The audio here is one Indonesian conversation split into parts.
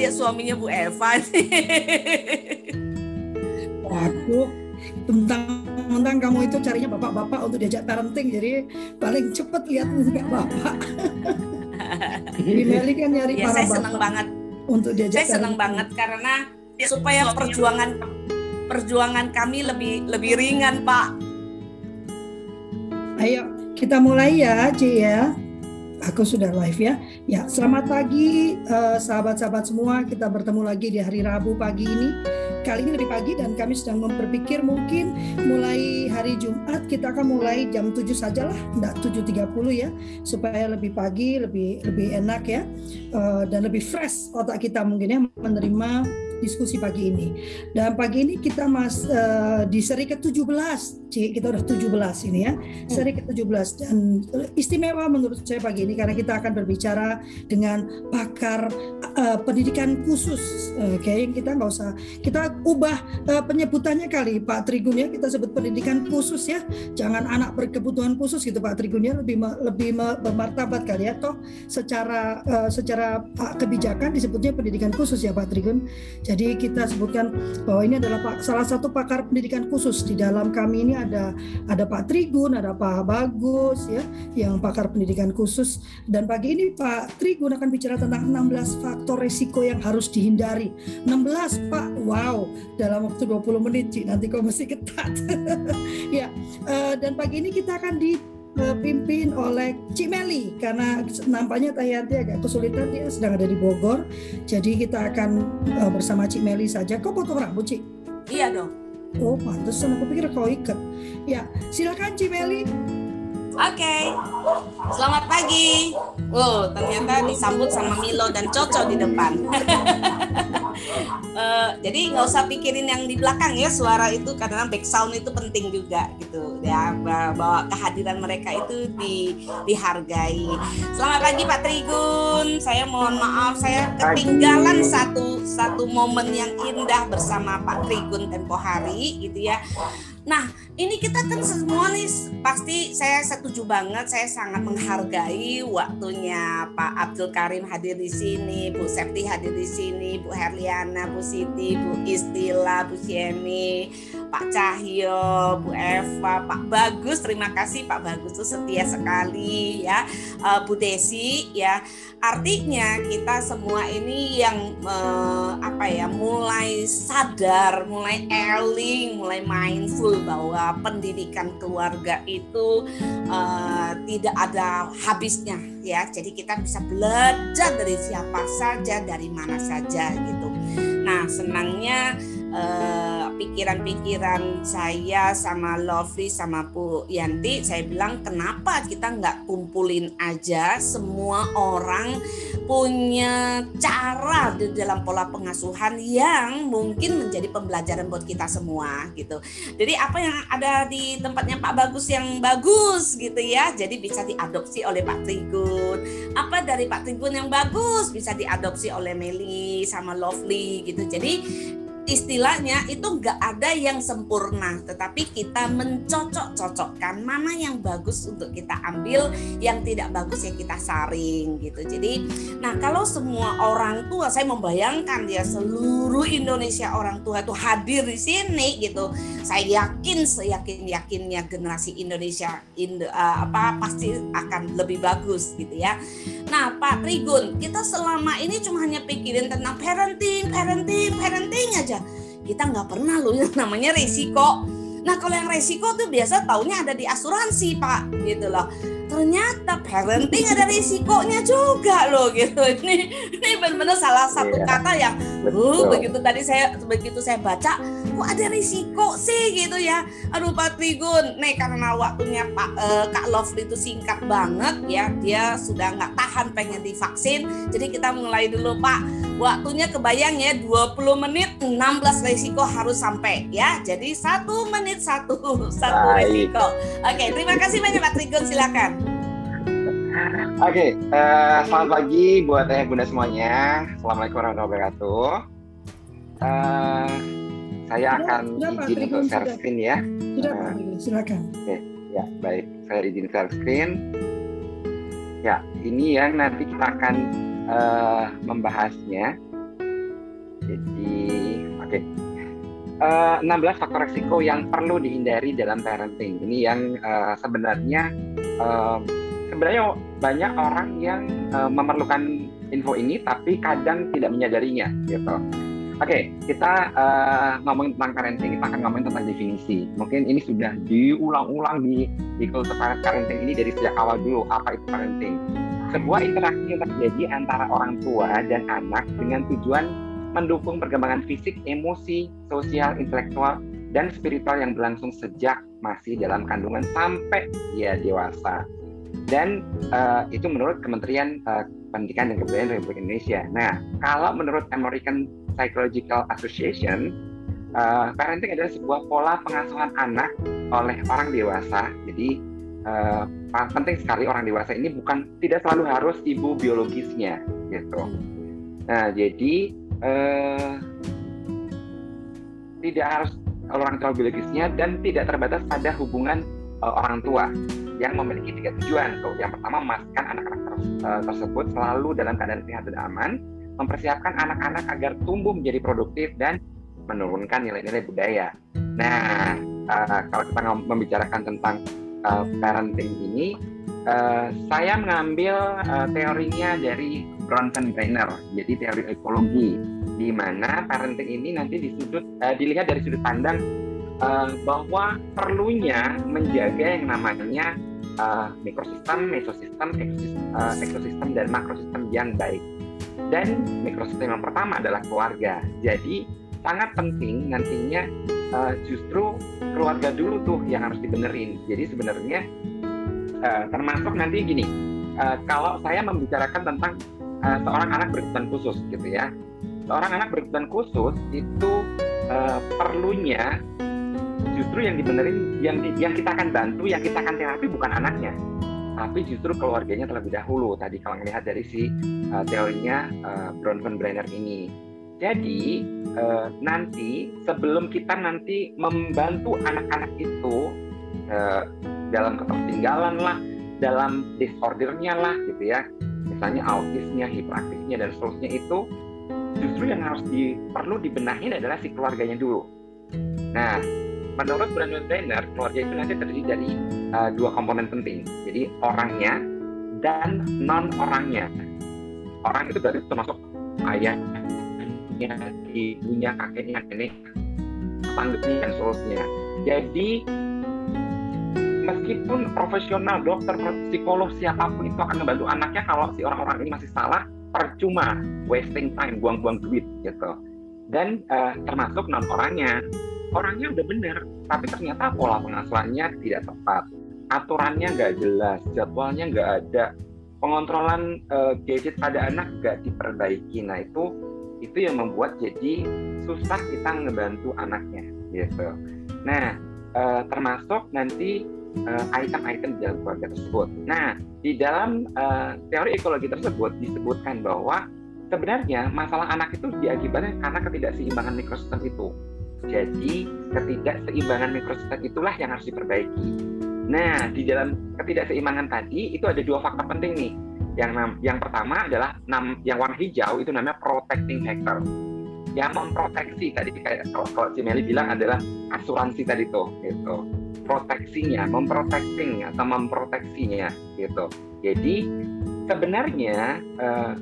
lihat suaminya Bu Eva. Waduh, tentang tentang kamu itu carinya bapak-bapak untuk diajak parenting, jadi paling cepet lihat juga bapak. Di Meli kan nyari ya, para saya bapak senang banget. untuk diajak Saya senang parenting. banget karena supaya perjuangan perjuangan kami lebih lebih ringan, Pak. Ayo kita mulai ya, Ci ya. Aku sudah live ya. Ya, selamat pagi eh, sahabat-sahabat semua. Kita bertemu lagi di hari Rabu pagi ini. Kali ini lebih pagi dan kami sedang berpikir mungkin mulai hari Jumat kita akan mulai jam 7 saja lah, enggak 7.30 ya, supaya lebih pagi, lebih lebih enak ya. Eh, dan lebih fresh otak kita mungkin ya menerima diskusi pagi ini. Dan pagi ini kita mas eh, di seri ke-17, Ci, kita udah 17 ini ya. Seri ke-17 dan istimewa menurut saya pagi ini karena kita akan berbicara dengan pakar eh, pendidikan khusus. Eh, kayaknya kita nggak usah kita ubah eh, penyebutannya kali Pak Trigun ya, kita sebut pendidikan khusus ya. Jangan anak berkebutuhan khusus gitu Pak Trigun ya, lebih lebih bermartabat kali ya toh secara eh, secara eh, kebijakan disebutnya pendidikan khusus ya Pak Trigun. Jadi kita sebutkan bahwa ini adalah salah satu pakar pendidikan khusus di dalam kami ini ada ada Pak Trigun, ada Pak Bagus ya yang pakar pendidikan khusus dan pagi ini Pak Trigun akan bicara tentang 16 faktor resiko yang harus dihindari. 16 Pak, wow dalam waktu 20 menit Ci, nanti kau mesti ketat. ya eh, dan pagi ini kita akan di dipimpin oleh Cik Meli karena nampaknya Tayanti agak kesulitan dia sedang ada di Bogor. Jadi kita akan eh, bersama Cik Meli saja. Kau potong rambut Cik? Iya dong. oh pantesan aku pikir kau ikat. Ya silakan Cik Meli Oke, selamat pagi. Wow, ternyata disambut sama Milo dan Coco di depan. Eh, jadi nggak usah pikirin yang di belakang ya suara itu karena back sound itu penting juga gitu ya bah- bahwa kehadiran mereka itu di, dihargai. Selamat pagi Pak Trigun. Saya mohon maaf saya ketinggalan satu satu momen yang indah bersama Pak Trigun tempo hari gitu ya. Nah, ini kita kan semua nih pasti saya setuju banget, saya sangat menghargai waktunya Pak Abdul Karim hadir di sini, Bu Septi hadir di sini, Bu Herliana, Bu Siti, Bu Istila, Bu Sieni, Pak Cahyo, Bu Eva, Pak Bagus, terima kasih Pak Bagus tuh setia sekali ya, Eh, Bu Desi ya. Artinya kita semua ini yang eh, apa ya, mulai sadar, mulai early, mulai mindful bahwa pendidikan keluarga itu eh, tidak ada habisnya ya. Jadi kita bisa belajar dari siapa saja, dari mana saja gitu. Nah, senangnya eh, pikiran-pikiran saya sama Lovely sama Bu Yanti, saya bilang kenapa kita nggak kumpulin aja semua orang punya cara di dalam pola pengasuhan yang mungkin menjadi pembelajaran buat kita semua gitu. Jadi apa yang ada di tempatnya Pak Bagus yang bagus gitu ya, jadi bisa diadopsi oleh Pak Trigun. Apa dari Pak Trigun yang bagus bisa diadopsi oleh Meli sama Lovely gitu. Jadi istilahnya itu nggak ada yang sempurna, tetapi kita mencocok-cocokkan mana yang bagus untuk kita ambil, yang tidak bagus ya kita saring gitu. Jadi, nah kalau semua orang tua, saya membayangkan ya seluruh Indonesia orang tua itu hadir di sini gitu. Saya yakin, seyakin yakinnya generasi Indonesia Indo, eh, apa pasti akan lebih bagus gitu ya. Nah, Pak Trigun, kita selama ini cuma hanya pikirin tentang parenting, parenting, parenting aja. Kita nggak pernah loh yang namanya resiko. Nah, kalau yang resiko tuh biasa taunya ada di asuransi, Pak, gitu loh. Ternyata parenting ada risikonya juga loh gitu. Ini ini benar-benar salah satu Iya. kata yang uh, begitu tadi saya begitu saya baca kok ada risiko sih gitu ya. Aduh Pak Trigun, nih karena waktunya Pak eh, Kak Lovely itu singkat banget ya, dia sudah nggak tahan pengen divaksin. Jadi kita mulai dulu Pak. Waktunya kebayang ya 20 menit 16 risiko harus sampai ya. Jadi satu menit satu satu Baik. risiko. Oke, terima kasih banyak Pak Trigun silakan. Oke, eh, selamat pagi buat ayah bunda semuanya. Assalamualaikum warahmatullahi wabarakatuh. Eh, saya Sudah, akan sudah, Pak izin Trigun, untuk share sudah. screen ya. sudah Pak Trigun, silakan Ya, baik. Saya izin share screen. Ya, ini yang nanti kita akan eh, membahasnya Jadi, oke. Okay. Uh, 16 faktor resiko yang perlu dihindari dalam parenting. Ini yang uh, sebenarnya uh, sebenarnya banyak orang yang uh, memerlukan info ini tapi kadang tidak menyadarinya gitu. Oke, okay, kita uh, ngomongin tentang parenting, kita akan ngomongin tentang definisi. Mungkin ini sudah diulang-ulang di di kultur parenting ini dari sejak awal dulu. Apa itu parenting? Sebuah interaksi yang terjadi antara orang tua dan anak dengan tujuan mendukung perkembangan fisik, emosi, sosial, intelektual, dan spiritual yang berlangsung sejak masih dalam kandungan sampai dia dewasa. Dan uh, itu menurut Kementerian uh, Pendidikan dan Kebudayaan Republik Indonesia. Nah, kalau menurut American Psychological Association, uh, parenting adalah sebuah pola pengasuhan anak oleh orang dewasa. Jadi uh, penting sekali orang dewasa ini bukan tidak selalu harus ibu biologisnya, gitu. Nah, jadi uh, tidak harus orang tua biologisnya dan tidak terbatas pada hubungan uh, orang tua yang memiliki tiga tujuan. Tuh, yang pertama memastikan anak-anak uh, tersebut selalu dalam keadaan sehat dan aman, mempersiapkan anak-anak agar tumbuh menjadi produktif dan menurunkan nilai-nilai budaya. Nah, uh, kalau kita membicarakan tentang uh, parenting ini, uh, saya mengambil uh, teorinya dari Bronson Brainer, jadi teori ekologi, di mana parenting ini nanti disudut, uh, dilihat dari sudut pandang uh, bahwa perlunya menjaga yang namanya uh, mikrosistem, mesosistem, ekosistem, uh, ekosistem dan makrosistem yang baik. Dan mikrosistem yang pertama adalah keluarga. Jadi sangat penting nantinya uh, justru keluarga dulu tuh yang harus dibenerin. Jadi sebenarnya uh, termasuk nanti gini, uh, kalau saya membicarakan tentang uh, seorang anak berkebutuhan khusus gitu ya, seorang anak berkebutuhan khusus itu uh, perlunya justru yang dibenerin yang di, yang kita akan bantu yang kita akan terapi bukan anaknya. Tapi justru keluarganya terlebih dahulu. Tadi kalau melihat dari si uh, teorinya uh, Bronson Brenner ini. Jadi uh, nanti sebelum kita nanti membantu anak-anak itu uh, dalam ketertinggalan lah dalam disordernya lah gitu ya. Misalnya autisnya hiperaktifnya dan seterusnya itu justru yang harus di, perlu dibenahin adalah si keluarganya dulu. Nah menurut Brandon Trainer, keluarga itu nanti terdiri dari uh, dua komponen penting. Jadi orangnya dan non orangnya. Orang itu berarti termasuk ayahnya, ibunya, kakeknya, nenek, tangganya dan seterusnya. Jadi meskipun profesional, dokter, psikolog siapa pun itu akan membantu anaknya kalau si orang-orang ini masih salah, percuma, wasting time, buang-buang duit gitu. Dan uh, termasuk non orangnya orangnya udah bener tapi ternyata pola pengasuhannya tidak tepat. Aturannya nggak jelas jadwalnya nggak ada pengontrolan uh, gadget pada anak nggak diperbaiki. Nah itu itu yang membuat jadi susah kita ngebantu anaknya gitu. Nah uh, termasuk nanti uh, item-item di dalam keluarga tersebut. Nah di dalam uh, teori ekologi tersebut disebutkan bahwa sebenarnya masalah anak itu diakibatkan karena ketidakseimbangan mikrosistem itu jadi ketidakseimbangan mikrosistem itulah yang harus diperbaiki. Nah, di dalam ketidakseimbangan tadi itu ada dua faktor penting nih. Yang yang pertama adalah yang warna hijau itu namanya protecting factor. Yang memproteksi tadi kayak kalau, kalau Cimeli bilang adalah asuransi tadi tuh gitu. Proteksinya, memprotekting atau memproteksinya gitu. Jadi sebenarnya eh,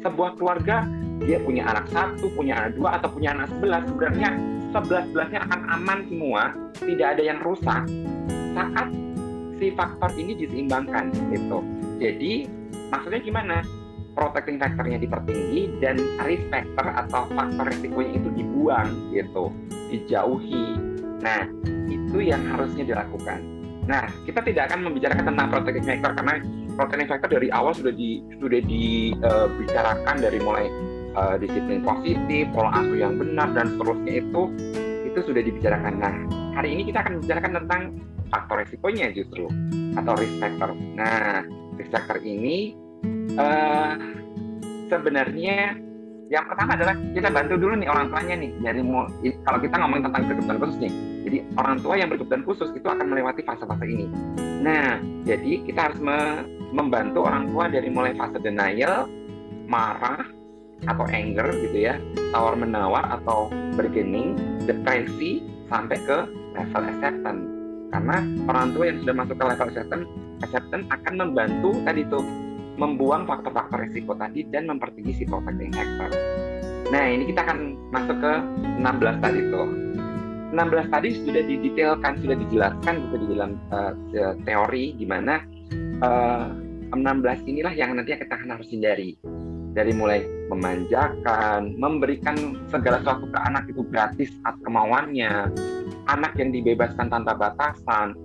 sebuah keluarga dia punya anak satu, punya anak dua atau punya anak sebelas sebenarnya sebelas-belasnya akan aman semua, tidak ada yang rusak saat si faktor ini diseimbangkan gitu. Jadi maksudnya gimana? Protecting factornya dipertinggi dan risk factor atau faktor risikonya itu dibuang gitu, dijauhi. Nah itu yang harusnya dilakukan. Nah kita tidak akan membicarakan tentang protecting factor karena protecting factor dari awal sudah di sudah dibicarakan uh, dari mulai uh, disiplin positif, pola asuh yang benar dan seterusnya itu itu sudah dibicarakan. Nah, hari ini kita akan membicarakan tentang faktor resikonya justru atau risk factor. Nah, risk factor ini uh, sebenarnya yang pertama adalah kita bantu dulu nih orang tuanya nih dari kalau kita ngomongin tentang berkebutuhan khusus nih jadi orang tua yang berkebutuhan khusus itu akan melewati fase-fase ini nah jadi kita harus me membantu orang tua dari mulai fase denial marah atau anger gitu ya, tawar menawar atau bergening, depresi sampai ke level acceptance. Karena orang tua yang sudah masuk ke level acceptance, acceptance akan membantu tadi tuh membuang faktor-faktor risiko tadi dan mempertinggi si protecting factor. Nah, ini kita akan masuk ke 16 tadi tuh. 16 tadi sudah didetailkan, sudah dijelaskan gitu di dalam uh, teori di mana uh, 16 inilah yang nanti kita akan harus hindari. Dari mulai memanjakan, memberikan segala sesuatu ke anak itu gratis saat kemauannya, anak yang dibebaskan tanpa batasan,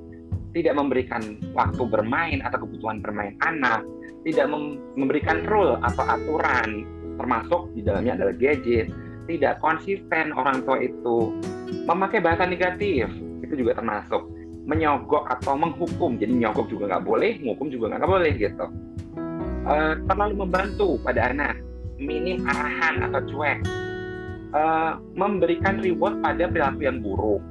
tidak memberikan waktu bermain atau kebutuhan bermain anak, tidak memberikan rule atau aturan, termasuk di dalamnya adalah gadget, tidak konsisten orang tua itu memakai bahasa negatif, itu juga termasuk menyogok atau menghukum. Jadi nyogok juga nggak boleh, menghukum juga nggak boleh gitu. Uh, terlalu membantu pada anak, minim arahan atau cuek, uh, memberikan reward pada perilaku yang buruk,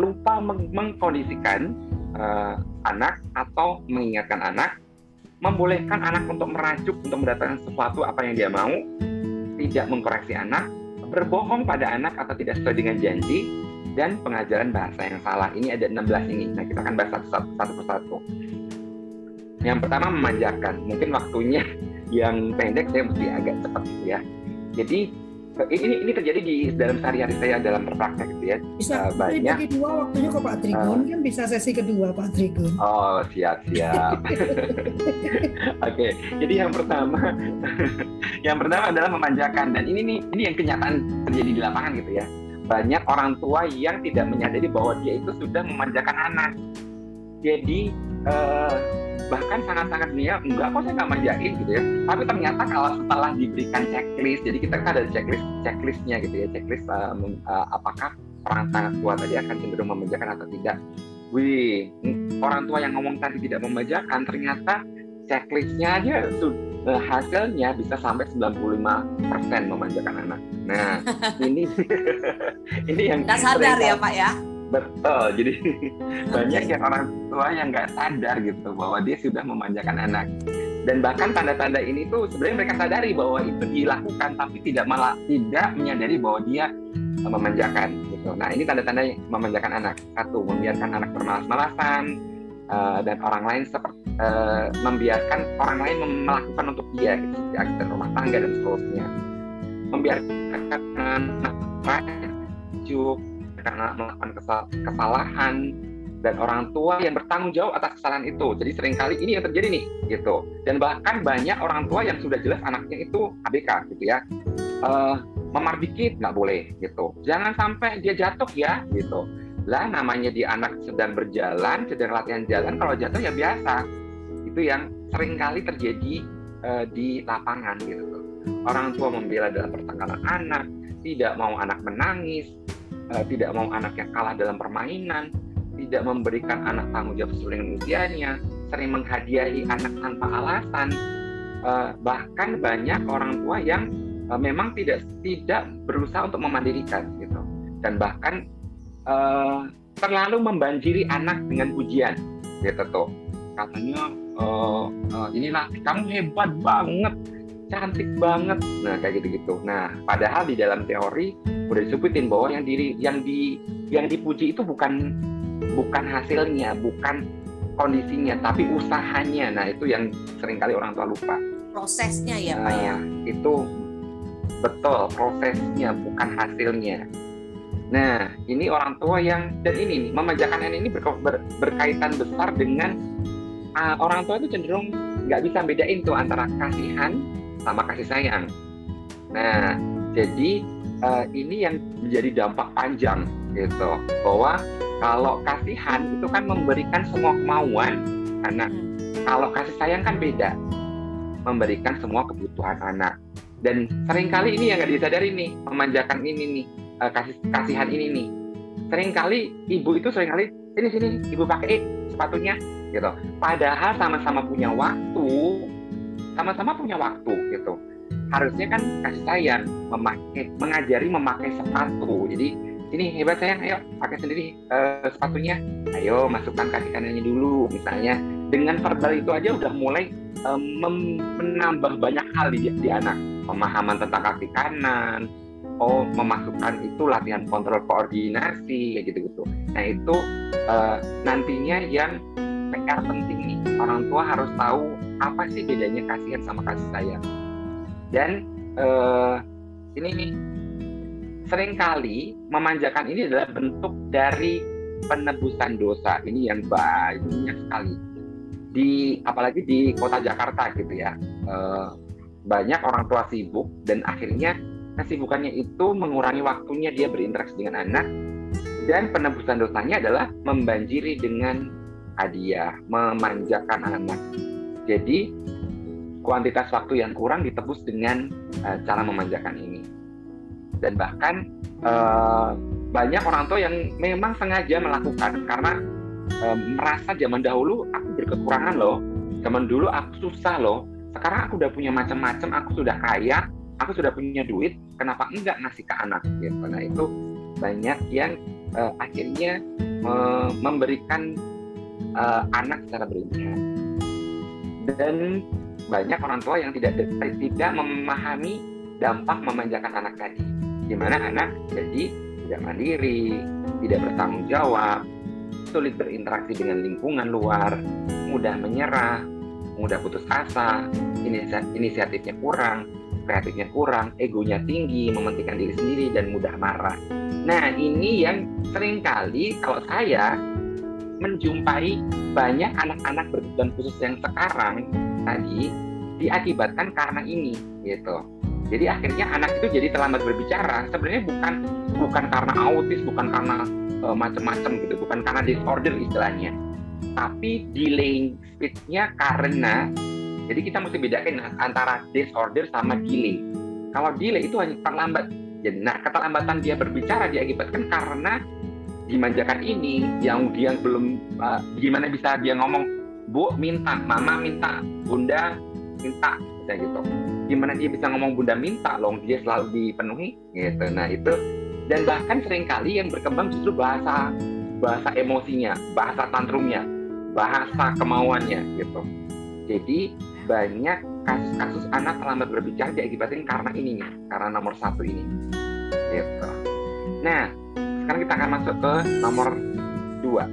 lupa meng mengkondisikan uh, anak atau mengingatkan anak. Membolehkan anak untuk merajuk untuk mendapatkan sesuatu apa yang dia mau, tidak mengkoreksi anak, berbohong pada anak atau tidak sesuai dengan janji, dan pengajaran bahasa yang salah. Ini ada 16 ini. Nah, kita akan bahas satu, satu persatu. Yang pertama memanjakan. Mungkin waktunya yang pendek saya mesti agak cepat ya. Jadi ini ini terjadi di dalam sehari-hari saya dalam berpraktek gitu ya. Bisa uh, banyak. Bagi dua waktunya kok Pak Trigun uh, kan bisa sesi kedua Pak Trigun. Oh siap siap. Oke, okay. jadi yang pertama yang pertama adalah memanjakan dan ini nih ini yang kenyataan terjadi di lapangan gitu ya. Banyak orang tua yang tidak menyadari bahwa dia itu sudah memanjakan anak. Jadi uh, bahkan sangat-sangat dia enggak kok saya nggak manjain gitu ya tapi ternyata kalau setelah diberikan checklist jadi kita kan ada checklist checklistnya gitu ya checklist uh, uh, apakah orang tua tadi akan cenderung memanjakan atau tidak wih orang tua yang ngomong tadi tidak memanjakan ternyata checklistnya aja uh, hasilnya bisa sampai 95% memanjakan anak nah ini ini yang nggak sadar ya pak ya Betul, jadi banyak yang orang tua yang nggak sadar gitu bahwa dia sudah memanjakan anak. Dan bahkan tanda-tanda ini tuh sebenarnya mereka sadari bahwa itu dilakukan, tapi tidak malah tidak menyadari bahwa dia eh, memanjakan gitu. Nah ini tanda-tanda memanjakan anak. Satu, membiarkan anak bermalas-malasan uh, dan orang lain seperti uh, membiarkan orang lain melakukan untuk dia, gitu, asisten rumah tangga dan seterusnya. Membiarkan anak karena melakukan kesalahan dan orang tua yang bertanggung jawab atas kesalahan itu. Jadi sering kali ini yang terjadi nih, gitu. Dan bahkan banyak orang tua yang sudah jelas anaknya itu ABK, gitu ya. Uh, memar dikit nggak boleh, gitu. Jangan sampai dia jatuh ya, gitu. Lah namanya dia anak sedang berjalan, sedang latihan jalan, kalau jatuh ya biasa. Itu yang sering kali terjadi uh, di lapangan, gitu. Orang tua membela dalam pertengkaran anak, tidak mau anak menangis, uh, tidak mau anaknya kalah dalam permainan, tidak memberikan anak tanggung jawab sesuai dengan usianya, sering menghadiahi anak tanpa alasan, uh, bahkan banyak orang tua yang uh, memang tidak tidak berusaha untuk memandirikan gitu, dan bahkan uh, terlalu membanjiri anak dengan pujian, gitu tuh, katanya uh, uh, inilah kamu hebat banget. Cantik banget. Nah kayak gitu-gitu. Nah padahal di dalam teori udah disebutin bahwa yang diri yang di yang dipuji itu bukan bukan hasilnya bukan kondisinya tapi usahanya. Nah itu yang sering kali orang tua lupa. Prosesnya ya nah, pak ya? Itu betul prosesnya bukan hasilnya. Nah ini orang tua yang dan ini nih memanjakan ini ber, ber, berkaitan besar dengan uh, orang tua itu cenderung nggak bisa bedain tuh antara kasihan sama kasih sayang. Nah, jadi uh, ini yang menjadi dampak panjang gitu bahwa kalau kasihan itu kan memberikan semua kemauan anak. Kalau kasih sayang kan beda, memberikan semua kebutuhan anak. Dan sering kali ini yang nggak disadari nih, memanjakan ini nih, uh, kasih kasihan ini nih. Seringkali ibu itu sering kali sini sini ibu pakai sepatunya gitu. Padahal sama-sama punya waktu sama-sama punya waktu gitu. Harusnya kan kasih sayang memakai mengajari memakai sepatu. Jadi ini hebat sayang ayo pakai sendiri uh, sepatunya. Ayo masukkan kaki kanannya dulu misalnya. Dengan verbal itu aja udah mulai um, menambah banyak hal di, di anak. Pemahaman tentang kaki kanan, oh memasukkan itu latihan kontrol koordinasi kayak gitu-gitu. Nah itu uh, nantinya yang PR penting nih orang tua harus tahu apa sih bedanya kasihan sama kasih sayang. Dan uh, ini nih sering kali memanjakan ini adalah bentuk dari penebusan dosa ini yang banyak sekali di apalagi di kota Jakarta gitu ya uh, banyak orang tua sibuk dan akhirnya kesibukannya itu mengurangi waktunya dia berinteraksi dengan anak. Dan penebusan dosanya adalah membanjiri dengan hadiah memanjakan anak. Jadi kuantitas waktu yang kurang ditebus dengan uh, cara memanjakan ini. Dan bahkan uh, banyak orang tua yang memang sengaja melakukan karena uh, merasa zaman dahulu aku berkekurangan loh. Zaman dulu aku susah loh. Sekarang aku udah punya macam-macam aku sudah kaya aku sudah punya duit kenapa enggak ngasih ke anak? Gitu nah itu banyak yang uh, akhirnya uh, memberikan uh, anak secara berlebihan. Dan banyak orang tua yang tidak tidak memahami dampak memanjakan anak tadi. Di mana anak jadi tidak mandiri, tidak bertanggung jawab, sulit berinteraksi dengan lingkungan luar, mudah menyerah, mudah putus asa, inisiatifnya kurang, kreatifnya kurang, egonya tinggi, mementingkan diri sendiri dan mudah marah. Nah, ini yang sering kali kalau saya menjumpai banyak anak-anak berkebutuhan khusus yang sekarang tadi diakibatkan karena ini gitu jadi akhirnya anak itu jadi terlambat berbicara. Sebenarnya bukan bukan karena autis, bukan karena uh, macam-macam gitu, bukan karena disorder istilahnya. Tapi delaying speech-nya karena jadi kita mesti bedain antara disorder sama delay. Kalau delay itu hanya terlambat. Jadi, nah keterlambatan dia berbicara diakibatkan karena dimanjakan ini yang dia belum uh, gimana bisa dia ngomong bu minta mama minta bunda minta kayak gitu gimana dia bisa ngomong bunda minta loh dia selalu dipenuhi gitu nah itu dan bahkan sering kali yang berkembang justru bahasa bahasa emosinya bahasa tantrumnya bahasa kemauannya gitu jadi banyak kasus-kasus anak terlambat berbicara diakibatkan karena ininya karena nomor satu ini. Gitu. Nah sekarang kita akan masuk ke nomor dua.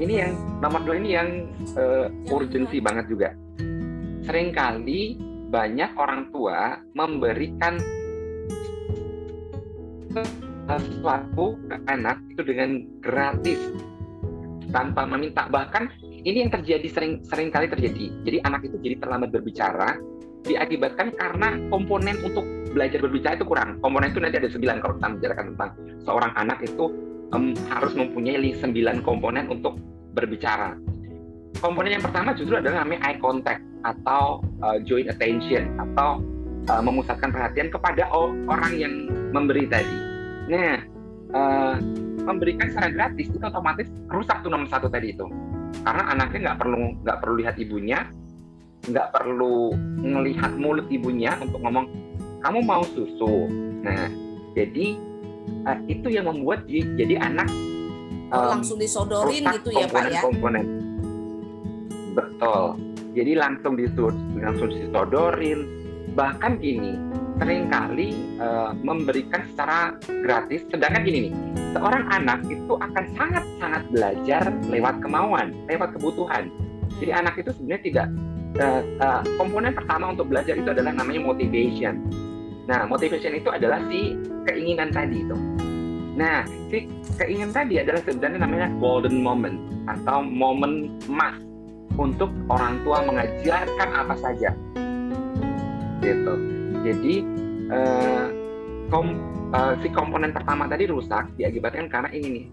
Ini yang nomor dua ini yang uh, urgensi banget juga. Seringkali banyak orang tua memberikan sesuatu ke anak itu dengan gratis tanpa meminta. Bahkan ini yang terjadi sering sering kali terjadi. Jadi anak itu jadi terlambat berbicara diakibatkan karena komponen untuk belajar berbicara itu kurang. Komponen itu nanti ada sembilan kalau kita bicarakan tentang seorang anak itu um, harus mempunyai sembilan komponen untuk berbicara. Komponen yang pertama justru adalah namanya eye contact atau uh, joint attention atau uh, memusatkan perhatian kepada orang yang memberi tadi. Nah, uh, memberikan secara gratis itu otomatis rusak tuh nomor satu tadi itu, karena anaknya nggak perlu nggak perlu lihat ibunya, nggak perlu melihat mulut ibunya untuk ngomong kamu mau susu. Nah, jadi uh, itu yang membuat jadi anak um, langsung disodorin gitu ya pak ya. Komponen. Betul jadi langsung langsung disodorin bahkan gini sering kali uh, memberikan secara gratis. Sedangkan gini nih seorang anak itu akan sangat sangat belajar lewat kemauan lewat kebutuhan. Jadi anak itu sebenarnya tidak uh, uh, komponen pertama untuk belajar itu adalah namanya motivation. Nah motivation itu adalah si keinginan tadi itu. Nah si keinginan tadi adalah sebenarnya namanya golden moment atau momen emas untuk orang tua mengajarkan apa saja gitu. Jadi uh, kom, uh, si komponen pertama tadi rusak diakibatkan karena ini nih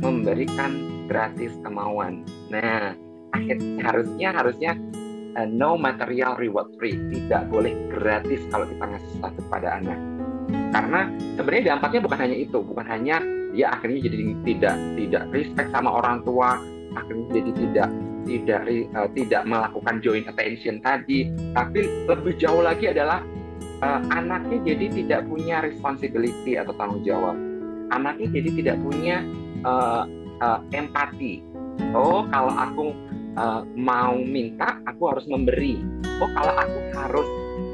memberikan gratis kemauan. Nah akhirnya harusnya harusnya uh, no material reward free tidak boleh gratis kalau kita ngasih sesuatu kepada anak. Karena sebenarnya dampaknya bukan hanya itu bukan hanya dia akhirnya jadi tidak tidak respect sama orang tua akhirnya jadi tidak tidak uh, tidak melakukan joint attention tadi, tapi lebih jauh lagi adalah uh, anaknya jadi tidak punya responsibility atau tanggung jawab. Anaknya jadi tidak punya uh, uh, empati. Oh, kalau aku uh, mau minta, aku harus memberi. Oh, kalau aku harus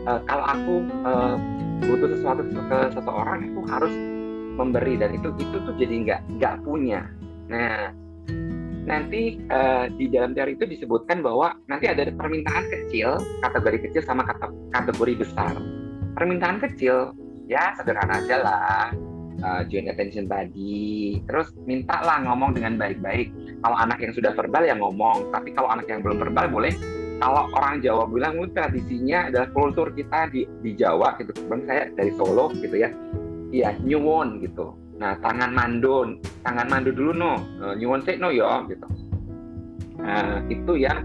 uh, kalau aku uh, butuh sesuatu ke seseorang aku harus memberi dan itu itu tuh jadi nggak nggak punya nah nanti uh, di dalam teori itu disebutkan bahwa nanti ada permintaan kecil kategori kecil sama kategori besar. Permintaan kecil ya sederhana aja lah. Uh, joint attention tadi. Terus minta lah ngomong dengan baik-baik. Kalau anak yang sudah verbal ya ngomong tapi kalau anak yang belum verbal boleh. Kalau orang Jawa bilang tradisinya adalah kultur kita di, di Jawa gitu. Bang saya dari Solo gitu ya. Iya nyuwun gitu nah tangan mandon tangan mando dulu no. Uh, nyuwun sih no yo gitu. Nah, itu yang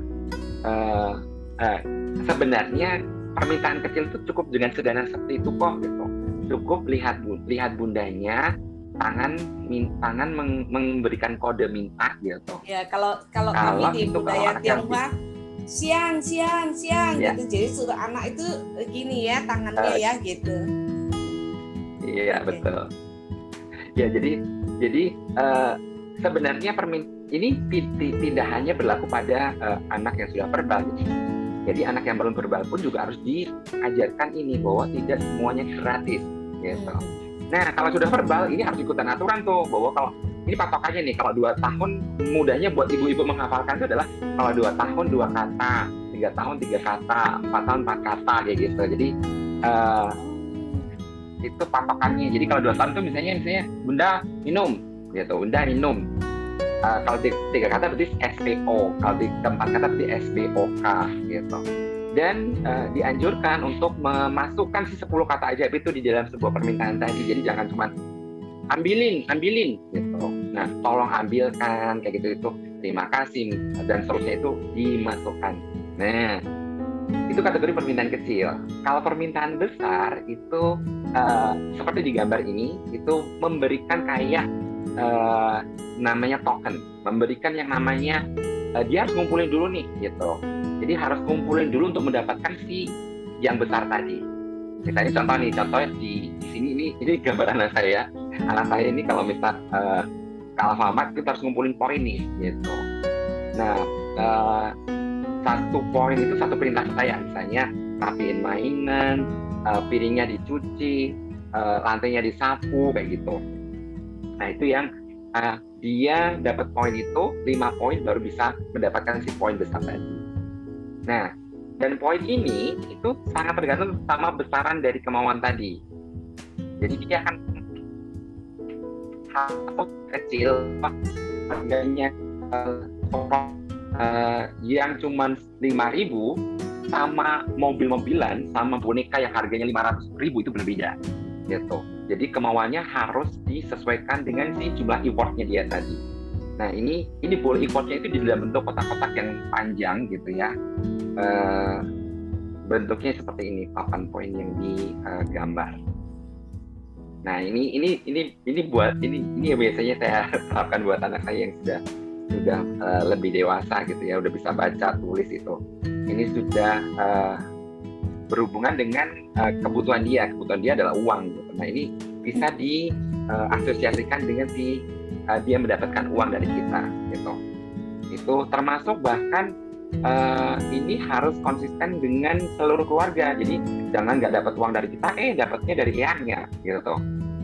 uh, uh, sebenarnya permintaan kecil itu cukup dengan sederhana seperti itu kok gitu. Cukup lihat lihat bundanya tangan min, tangan meng, memberikan kode minta gitu. Ya kalau kalau, kalau kami di budaya Tionghoa siang siang siang ya. gitu. Jadi suruh anak itu gini ya tangannya uh, ya gitu. Iya okay. betul ya jadi jadi uh, sebenarnya permin ini tidak hanya berlaku pada uh, anak yang sudah verbal. Jadi anak yang belum verbal pun juga harus diajarkan ini bahwa tidak semuanya gratis gitu. Nah kalau sudah verbal ini harus ikutan aturan tuh bahwa kalau ini patokannya nih kalau dua tahun mudahnya buat ibu-ibu menghafalkan itu adalah kalau dua tahun dua kata tiga tahun tiga kata empat tahun empat kata kayak gitu. Jadi uh, itu patokannya. Jadi kalau dua tahun itu misalnya misalnya bunda minum. Gitu bunda minum. Uh, kalau tiga kata berarti SPO kalau di keempat kata berarti SPOK gitu. Dan uh, dianjurkan untuk memasukkan si 10 kata ajaib itu di dalam sebuah permintaan tadi. Jadi jangan cuma ambilin ambilin gitu. Nah tolong ambilkan kayak gitu itu terima kasih dan seterusnya itu dimasukkan. Nah itu kategori permintaan kecil. Kalau permintaan besar itu uh, seperti di gambar ini itu memberikan kayak uh, namanya token, memberikan yang namanya uh, dia harus ngumpulin dulu nih gitu. Jadi harus ngumpulin dulu untuk mendapatkan si yang besar tadi. Misalnya contoh nih, contohnya di, di sini ini ini gambar anak saya. Anak saya ini kalau misal uh, ke Alfamart kita harus ngumpulin poin nih gitu. Nah, uh, satu poin itu satu perintah saya. Misalnya rapiin mainan uh, piringnya dicuci uh, lantainya disapu kayak gitu. Nah itu yang uh, dia dapat poin itu lima poin baru bisa mendapatkan si poin besar tadi. Nah dan poin ini itu sangat tergantung sama besaran dari kemauan tadi. Jadi dia akan kecil harganya uh, yang cuma 5000 sama mobil-mobilan sama boneka yang harganya 500 ribu itu berbeda gitu. Jadi kemauannya harus disesuaikan dengan si jumlah importnya dia tadi. Nah ini ini boleh importnya itu di dalam bentuk kotak-kotak yang panjang gitu ya. Uh, bentuknya seperti ini papan poin yang digambar. Nah ini ini ini ini buat ini ini biasanya saya terapkan buat anak saya yang sudah sudah uh, lebih dewasa gitu ya udah bisa baca tulis itu. Ini sudah uh, berhubungan dengan uh, kebutuhan dia. Kebutuhan dia adalah uang gitu. nah ini bisa diasosiasikan uh, dengan si uh, dia mendapatkan uang dari kita gitu. Itu termasuk bahkan uh, ini harus konsisten dengan seluruh keluarga. Jadi jangan nggak dapat uang dari kita eh dapatnya dari eyangnya gitu.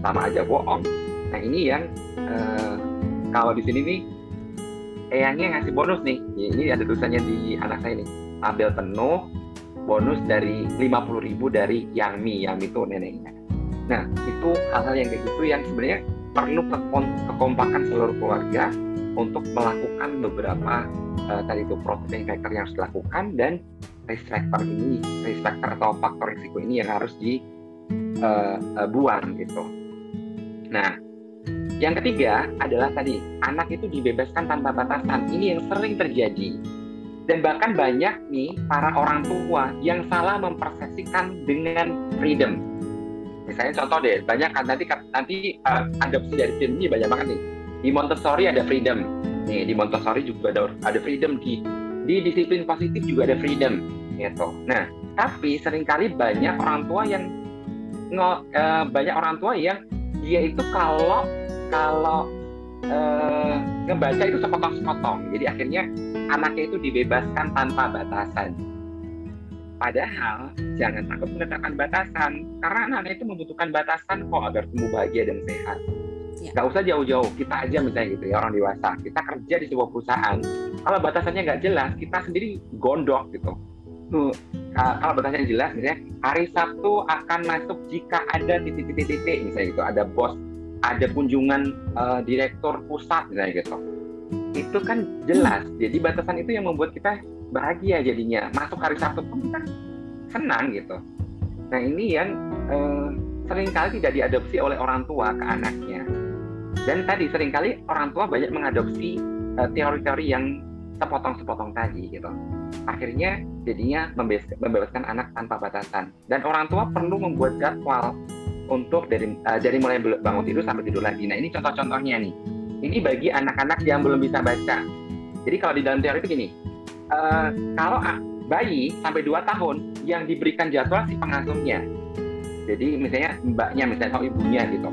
Sama aja bohong. Nah ini yang uh, kalau di sini nih eyangnya ngasih bonus nih. Ini ada tulisannya di anak saya nih. Ambil penuh bonus dari 50 ribu dari Yangmi. Yangmi itu neneknya. Nah itu hal-hal yang kayak gitu yang sebenarnya perlu kekompakan seluruh keluarga untuk melakukan beberapa uh, tadi itu protein factor yang harus dilakukan dan risk factor ini risk factor atau faktor risiko ini yang harus dibuang uh, uh, gitu. Nah yang ketiga adalah tadi anak itu dibebaskan tanpa batasan. Ini yang sering terjadi. Dan bahkan banyak nih para orang tua yang salah mempersepsikan dengan freedom. Misalnya contoh deh, banyak kan nanti nanti uh, adopsi dari film ini banyak banget nih. Di Montessori ada freedom. Nih di Montessori juga ada ada freedom di di disiplin positif juga ada freedom gitu. Nah, tapi sering kali banyak orang tua yang uh, banyak orang tua yang dia itu kalau kalau uh, ngebaca itu sepotong-sepotong. Jadi akhirnya anaknya itu dibebaskan tanpa batasan. padahal jangan takut menetapkan batasan karena anak-anak itu membutuhkan batasan kok agar tumbuh bahagia dan sehat. Ya. Gak usah jauh-jauh, kita aja misalnya gitu ya orang dewasa, kita kerja di sebuah perusahaan, kalau batasannya nggak jelas, kita sendiri gondok gitu. Tuh, kalau batasannya jelas, misalnya hari Sabtu akan masuk jika ada titik-titik-titik, misalnya gitu, ada bos, ada kunjungan uh, direktur pusat, misalnya gitu. Itu kan jelas, jadi batasan itu yang membuat kita bahagia jadinya. Masuk hari Sabtu pun kita senang gitu. Nah ini yang uh, sering kali tidak diadopsi oleh orang tua ke anaknya dan tadi sering kali orang tua banyak mengadopsi uh, teori-teori yang sepotong-sepotong tadi gitu. Akhirnya jadinya membebaskan anak tanpa batasan. Dan orang tua perlu membuat jadwal untuk dari uh, dari mulai bangun tidur sampai tidur lagi. Nah ini contoh-contohnya nih. Ini bagi anak-anak yang belum bisa baca. Jadi kalau di dalam teori itu gini, uh, kalau bayi sampai 2 tahun yang diberikan jadwal si pengasuhnya. Jadi misalnya mbaknya, misalnya atau ibunya gitu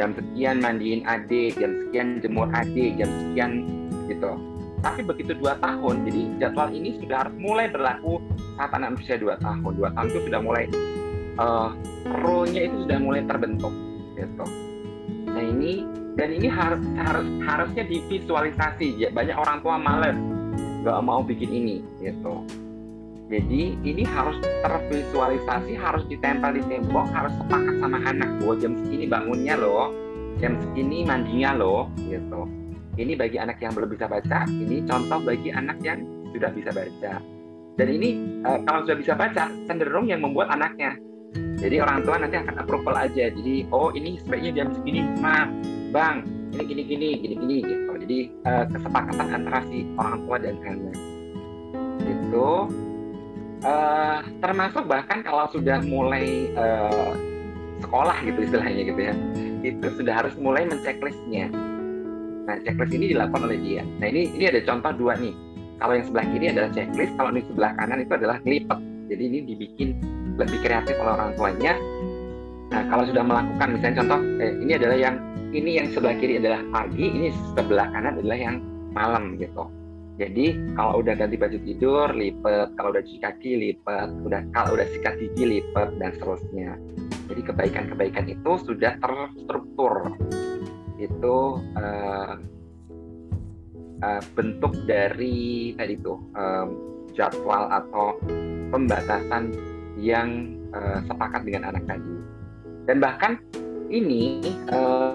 jam sekian mandiin adik, jam sekian jemur adik, jam sekian gitu. Tapi begitu dua tahun, jadi jadwal ini sudah harus mulai berlaku saat anak usia dua tahun. Dua tahun itu sudah mulai uh, role-nya itu sudah mulai terbentuk gitu. Nah ini dan ini harus harus harusnya divisualisasi ya banyak orang tua males nggak mau bikin ini gitu jadi ini harus tervisualisasi, harus ditempel di tembok, harus sepakat sama anak bahwa jam segini bangunnya loh, jam segini mandinya loh, gitu. Ini bagi anak yang belum bisa baca, ini contoh bagi anak yang sudah bisa baca. Dan ini uh, kalau sudah bisa baca, cenderung yang membuat anaknya. Jadi orang tua nanti akan approval aja. Jadi oh ini sebaiknya jam segini, ma, bang, ini gini gini gini gini gitu. Jadi uh, kesepakatan antara si orang tua dan anak. Itu uh, termasuk bahkan kalau sudah mulai uh, sekolah gitu istilahnya gitu ya. Itu sudah harus mulai menceklisnya nah checklist ini dilakukan oleh dia. Nah ini ini ada contoh dua nih. Kalau yang sebelah kiri adalah checklist kalau di sebelah kanan itu adalah ngelipet. Jadi ini dibikin lebih kreatif oleh orang tuanya nah kalau sudah melakukan misalnya contoh eh, ini adalah yang ini yang sebelah kiri adalah pagi ini sebelah kanan adalah yang malam gitu jadi kalau udah ganti baju tidur lipet, kalau udah cuci kaki lipet, udah kalau udah sikat gigi lipet dan seterusnya. Jadi kebaikan-kebaikan itu sudah terstruktur. Itu uh, uh, bentuk dari tadi itu um, jadwal atau pembatasan yang uh, sepakat dengan anak tadi. Dan bahkan ini uh,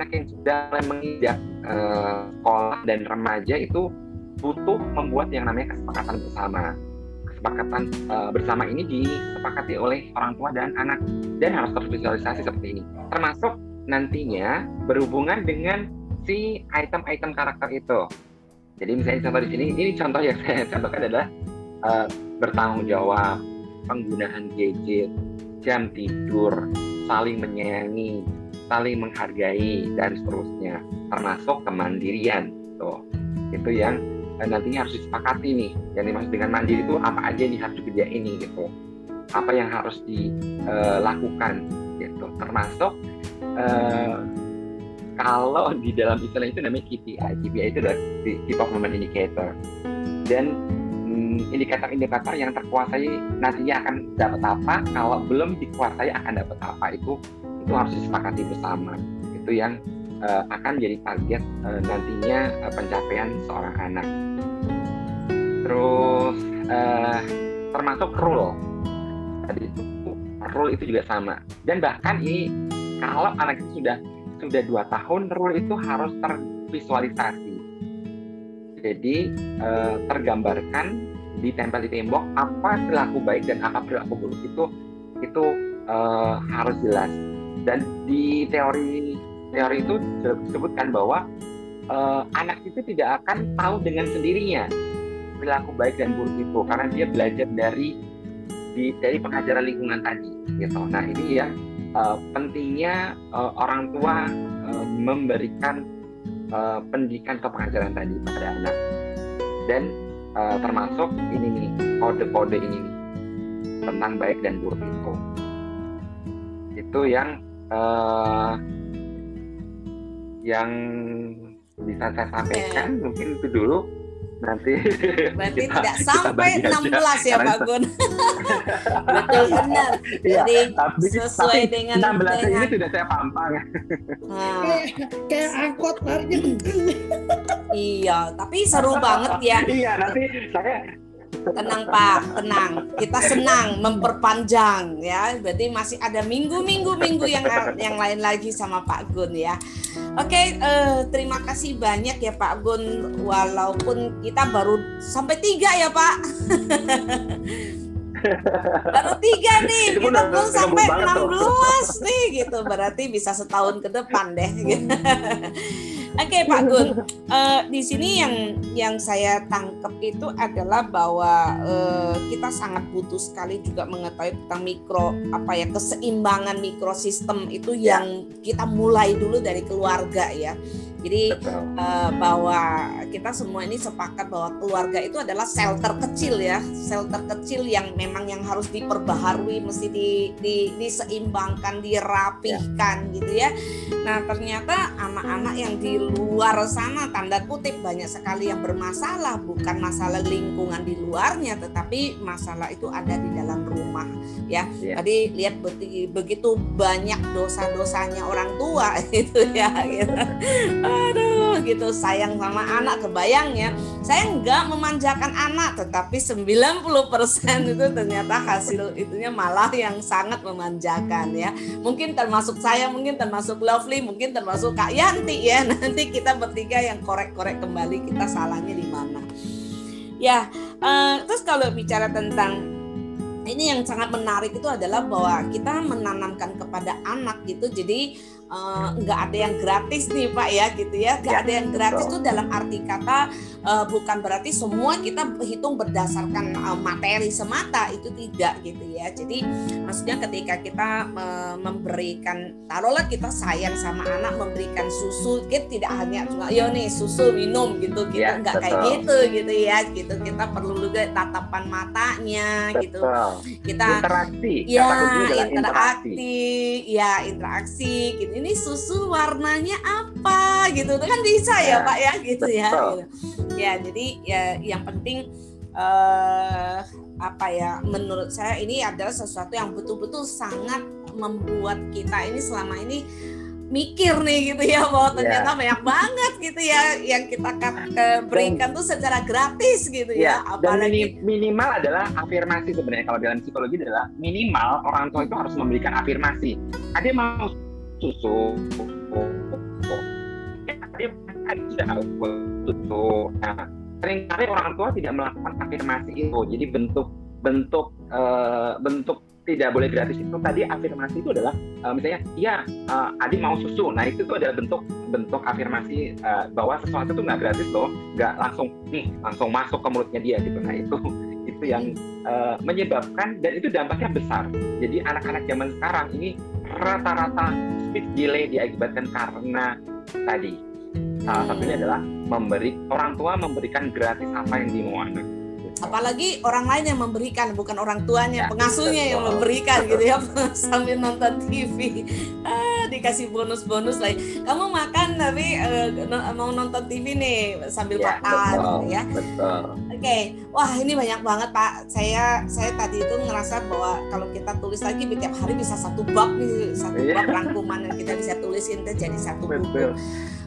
anak yang sudah menginjak uh, sekolah dan remaja itu butuh membuat yang namanya kesepakatan bersama. Kesepakatan uh, bersama ini disepakati oleh orang tua dan anak dan harus tervisualisasi seperti ini. Termasuk nantinya berhubungan dengan si item-item karakter itu. Jadi misalnya contoh di sini, ini contoh yang saya contohkan adalah uh, bertanggung jawab, penggunaan gadget, jam tidur, saling menyayangi, saling menghargai dan seterusnya. Termasuk kemandirian tuh. Itu yang eh, nantinya harus disepakati nih. Yang dimaksud dengan mandiri itu apa aja yang harus dikerjain ini gitu. Apa yang harus dilakukan eh, gitu. Termasuk uh, kalau di dalam istilah itu namanya KPI KPI itu adalah Key Performance Indicator. Dan indikator-indikator yang terkuasai nantinya akan dapat apa kalau belum dikuasai akan dapat apa. Itu itu harus disepakati bersama. Itu yang uh, akan jadi target uh, nantinya uh, pencapaian seorang anak. Terus uh, termasuk rule. Tadi rule itu juga sama. Dan bahkan ini kalau anak itu sudah sudah dua tahun rule itu harus tervisualisasi jadi uh, tergambarkan ditempel di tembok apa perilaku baik dan apa perilaku buruk itu itu uh, harus jelas dan di teori teori itu disebutkan bahwa uh, anak itu tidak akan tahu dengan sendirinya perilaku baik dan buruk itu karena dia belajar dari di, dari pengajaran lingkungan tadi gitu. Nah ini ya uh, pentingnya uh, orang tua uh, memberikan uh, pendidikan pengajaran tadi pada anak dan uh, termasuk ini nih kode-kode ini nih tentang baik dan buruk itu. Itu yang uh, yang bisa saya sampaikan mungkin itu dulu nanti berarti kita, tidak sampai kita 16 ya Pak Gun betul benar iya, jadi tapi, sesuai tapi dengan 16 dengan, ini sudah saya pampang nah. kayak, kayak angkot larinya iya tapi seru banget ya iya nanti saya Tenang Pak, tenang. Kita senang memperpanjang ya. Berarti masih ada minggu-minggu-minggu yang yang lain lagi sama Pak Gun ya. Oke, uh, terima kasih banyak ya Pak Gun. Walaupun kita baru sampai tiga ya Pak. baru tiga nih kita belum sampai 16 nih gitu berarti bisa setahun ke depan deh gitu. Oke okay, Pak Gun, uh, di sini yang yang saya tangkap itu adalah bahwa uh, kita sangat butuh sekali juga mengetahui tentang mikro apa ya keseimbangan mikrosistem itu ya. yang kita mulai dulu dari keluarga ya. Jadi uh, bahwa kita semua ini sepakat bahwa keluarga itu adalah sel terkecil ya, sel terkecil yang memang yang harus diperbaharui, mesti di, di, diseimbangkan, dirapihkan ya. gitu ya. Nah ternyata anak-anak yang di luar sana tanda kutip banyak sekali yang bermasalah, bukan masalah lingkungan di luarnya, tetapi masalah itu ada di dalam rumah ya. ya. Tadi lihat begitu banyak dosa-dosanya orang tua itu ya. Gitu aduh gitu. Sayang sama anak kebayang ya. Saya nggak memanjakan anak tetapi 90% itu ternyata hasil itunya malah yang sangat memanjakan ya. Mungkin termasuk saya mungkin termasuk Lovely mungkin termasuk Kak Yanti ya. Nanti kita bertiga yang korek-korek kembali kita salahnya di mana. Ya uh, terus kalau bicara tentang ini yang sangat menarik itu adalah bahwa kita menanamkan kepada anak gitu. Jadi nggak uh, ada yang gratis nih Pak ya gitu ya. Nggak ya, ada yang gratis itu dalam arti kata uh, bukan berarti semua kita hitung berdasarkan uh, materi semata itu tidak gitu ya. Jadi maksudnya ketika kita uh, memberikan taruhlah kita sayang sama anak memberikan susu kita tidak hanya cuma yo nih susu minum gitu kita ya, nggak kayak gitu gitu ya gitu. Kita perlu juga tatapan matanya gitu. betul. gitu kita interaksi. Ya interaksi, interaksi. Ya interaksi gitu ini susu warnanya apa gitu kan bisa ya, ya Pak ya gitu ya gitu. ya jadi ya yang penting uh, apa ya menurut saya ini adalah sesuatu yang betul-betul sangat membuat kita ini selama ini mikir nih gitu ya bahwa iya. ternyata yeah. banyak banget gitu ya yang kita berikan tuh secara gratis gitu yeah. ya apalagi dan minimal adalah afirmasi sebenarnya kalau dalam psikologi adalah minimal orang tua itu harus memberikan afirmasi ada mau susu susu nah sering kali orang tua tidak melakukan afirmasi itu jadi bentuk bentuk uh, bentuk tidak boleh gratis itu tadi afirmasi itu adalah uh, misalnya iya uh, Adi mau susu nah itu tuh adalah bentuk bentuk afirmasi uh, bahwa sesuatu itu nggak gratis loh nggak langsung nih langsung masuk ke mulutnya dia gitu nah itu itu yang uh, menyebabkan dan itu dampaknya besar jadi anak-anak zaman sekarang ini rata-rata speed delay diakibatkan karena tadi salah satunya adalah memberi orang tua memberikan gratis apa yang dimau anak apalagi orang lain yang memberikan bukan orang tuanya ya, pengasuhnya yang memberikan gitu ya sambil nonton TV ah, dikasih bonus-bonus lagi kamu makan tapi uh, mau nonton TV nih sambil ya, makan betul, gitu ya. betul. Oke okay. wah ini banyak banget pak. Saya saya tadi itu ngerasa bahwa kalau kita tulis lagi tiap hari bisa satu bab nih satu iya. bab rangkuman yang kita bisa tulisin itu jadi satu buku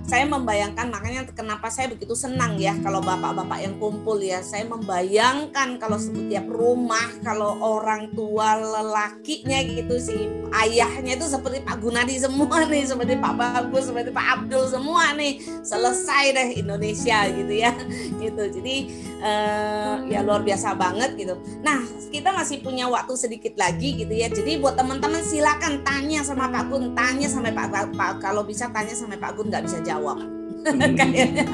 saya membayangkan makanya kenapa saya begitu senang ya kalau bapak-bapak yang kumpul ya. Saya membayangkan kalau setiap rumah kalau orang tua lelakinya gitu si ayahnya itu seperti Pak Gunadi semua nih seperti Pak Bagus seperti Pak Abdul semua nih. Selesai deh Indonesia gitu ya. Gitu. Jadi uh, ya luar biasa banget gitu. Nah kita masih punya waktu sedikit lagi gitu ya. Jadi buat teman-teman silakan tanya sama Pak Gun tanya sampai Pak, Pak kalau bisa tanya sampai Pak Gun nggak bisa jawab jawab. Hmm. kayaknya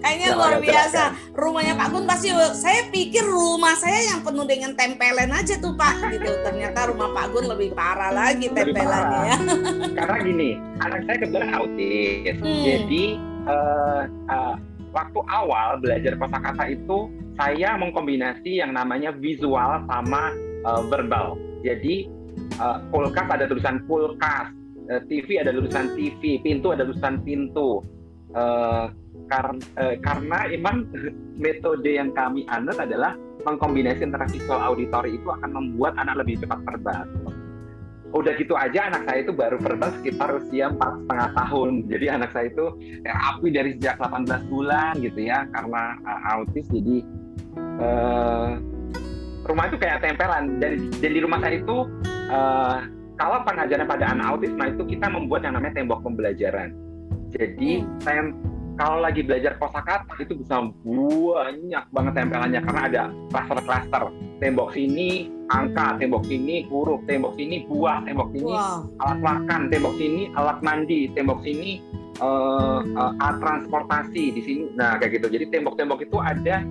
kayaknya luar biasa. Rumahnya Pak Gun pasti saya pikir rumah saya yang penuh dengan tempelan aja tuh Pak gitu. Ternyata rumah Pak Gun lebih parah lagi tempelannya ya. Karena gini, anak saya kebetulan autis. Hmm. Jadi uh, uh, waktu awal belajar kosakata itu saya mengkombinasi yang namanya visual sama uh, verbal. Jadi uh, kulkas ada tulisan kulkas, Eh, TV ada tulisan TV, pintu ada tulisan pintu, uh, kar uh, karena emang metode yang kami anut adalah mengkombinasi antara visual auditory itu akan membuat anak lebih cepat verbal. Udah gitu aja anak saya itu baru verbal sekitar usia empat setengah tahun. Jadi anak saya itu terapi dari sejak 18 bulan gitu ya karena uh, autis jadi uh, rumah itu kayak tempelan dan, dan rumah saya itu uh, kalau pengajaran pada anak nah itu kita membuat yang namanya tembok pembelajaran. Jadi hmm. tem kalau lagi belajar kosakata itu bisa banyak banget tempelannya karena ada cluster-cluster Tembok sini angka, hmm. tembok sini huruf, tembok sini buah, tembok sini wow. alat makan, tembok sini alat mandi, tembok sini uh, uh, transportasi di sini. Nah, kayak gitu. Jadi tembok-tembok itu ada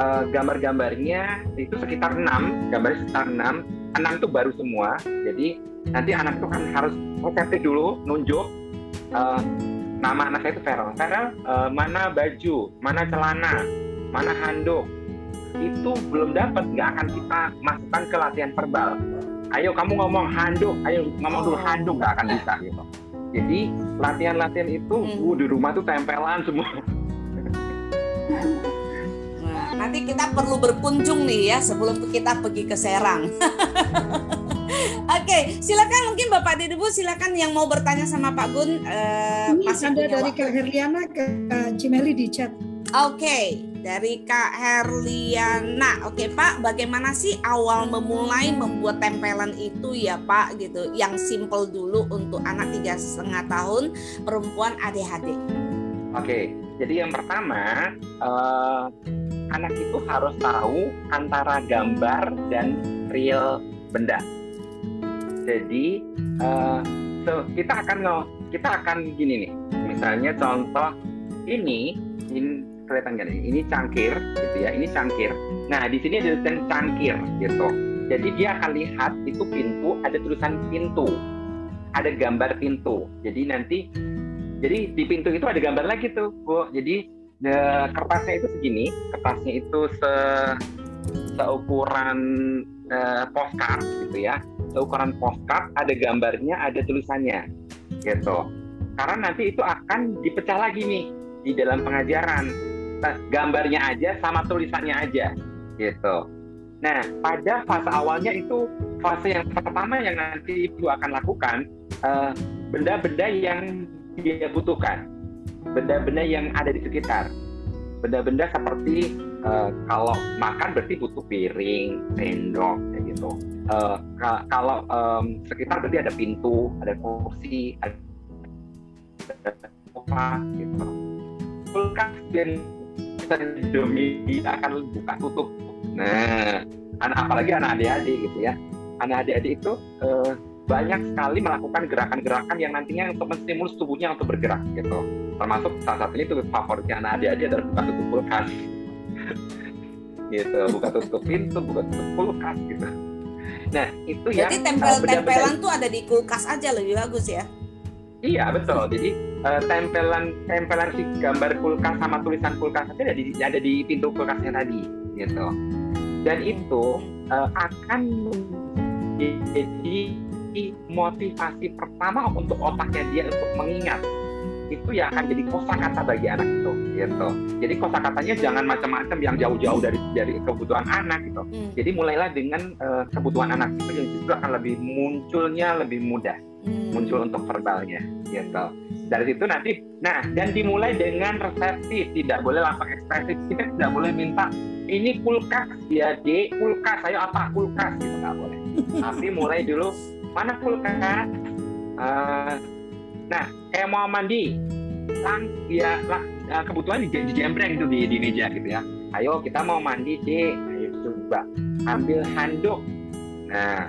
uh, gambar-gambarnya itu sekitar 6, gambar sekitar 6 anak itu baru semua jadi nanti anak itu kan harus OTP dulu nunjuk uh, nama anak itu Feral. Feral uh, mana baju mana celana mana handuk itu belum dapat nggak akan kita masukkan ke latihan verbal. Ayo kamu ngomong handuk ayo ngomong dulu oh. handuk nggak akan bisa gitu. Jadi latihan-latihan itu hmm. uh, di rumah tuh tempelan semua. Nanti kita perlu berkunjung nih ya sebelum kita pergi ke Serang. Oke, silakan mungkin Bapak Dedebu silakan yang mau bertanya sama Pak Gun. Uh, Ini masih ada dari Kak Herliana ke Cimeli di chat. Oke, okay, dari Kak Herliana. Oke okay, Pak, bagaimana sih awal memulai membuat tempelan itu ya Pak gitu? Yang simple dulu untuk anak tiga setengah tahun perempuan ADHD. Oke, okay, jadi yang pertama uh, anak itu harus tahu antara gambar dan real benda. Jadi uh, so, kita akan kita akan gini nih. Misalnya contoh ini ini kelihatan kan ini cangkir gitu ya ini cangkir. Nah di sini ada tulisan cangkir gitu. Jadi dia akan lihat itu pintu ada tulisan pintu. Ada gambar pintu. Jadi nanti jadi di pintu itu ada gambar lagi tuh bu. Jadi the, kertasnya itu segini. Kertasnya itu se seukuran uh, postcard gitu ya. Ukuran postcard ada gambarnya ada tulisannya gitu. Karena nanti itu akan dipecah lagi nih di dalam pengajaran. Nah, gambarnya aja sama tulisannya aja gitu. Nah pada fase awalnya itu fase yang pertama yang nanti ibu akan lakukan eh, benda-benda uh, yang dia butuhkan benda-benda yang ada di sekitar benda-benda seperti uh, kalau makan berarti butuh piring sendok kayak gitu uh, kalau um, sekitar berarti ada pintu, ada kursi, ada sofa, gitu. Kulkas dan demi akan buka tutup. Nah, anak apalagi anak adik-adik gitu ya. Anak adik-adik itu uh, banyak sekali melakukan gerakan-gerakan yang nantinya untuk menstimulus tubuhnya untuk bergerak gitu. Termasuk salah satunya itu favoritnya anak adik-adik adalah buka tutup kulkas. gitu, buka tutup pintu, buka tutup kulkas gitu Nah, itu Jadi yang Jadi tempel-tempelan uh, tuh ada di kulkas aja lebih bagus ya. Iya, betul. Jadi uh, tempelan tempelan si gambar kulkas sama tulisan kulkas itu ada di ada di pintu kulkasnya tadi, gitu. Dan itu uh, akan menjadi motivasi pertama untuk otaknya dia untuk mengingat itu ya akan jadi kosakata bagi anak itu gitu. Jadi kosakatanya jangan macam-macam yang jauh-jauh dari dari kebutuhan anak gitu. Hmm. jadi mulailah dengan uh, kebutuhan anak itu yang justru akan lebih munculnya lebih mudah hmm. muncul untuk verbalnya gitu. Dari situ nanti nah dan dimulai dengan reseptif tidak boleh langsung ekspresif kita tidak boleh minta ini kulkas ya D kulkas ayo apa kulkas gitu nggak boleh. Tapi mulai dulu mana kulkas uh, Nah, kayak mau mandi, lang ya lah kebutuhan di, di jembreng itu di, di meja gitu ya. Ayo kita mau mandi deh, ayo coba ambil handuk. Nah,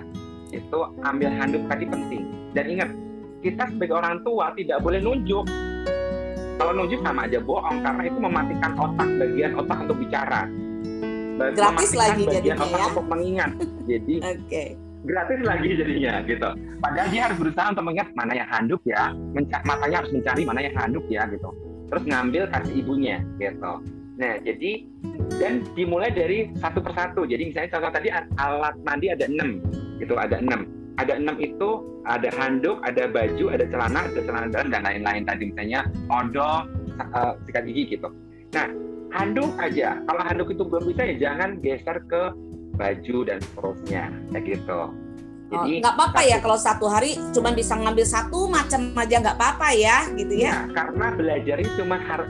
itu ambil handuk tadi penting. Dan ingat, kita sebagai orang tua tidak boleh nunjuk. Kalau nunjuk sama aja bohong karena itu mematikan otak bagian otak untuk bicara. Gratis lagi bagian otak ya. untuk mengingat. Jadi okay gratis lagi jadinya gitu. Padahal dia harus berusaha untuk mengingat mana yang handuk ya, Menca matanya harus mencari mana yang handuk ya gitu. Terus ngambil kasih ibunya gitu. Nah jadi dan dimulai dari satu persatu. Jadi misalnya contoh tadi alat mandi ada enam, gitu ada enam. Ada enam itu ada handuk, ada baju, ada celana, ada celana dalam dan lain-lain tadi misalnya odol, uh, sikat gigi gitu. Nah, handuk aja. Kalau handuk itu belum bisa ya jangan geser ke baju dan seterusnya, kayak gitu. Oh, Jadi nggak apa-apa ya kalau satu hari cuma bisa ngambil satu macam aja nggak apa-apa ya, gitu ya? ya karena belajar itu cuma harus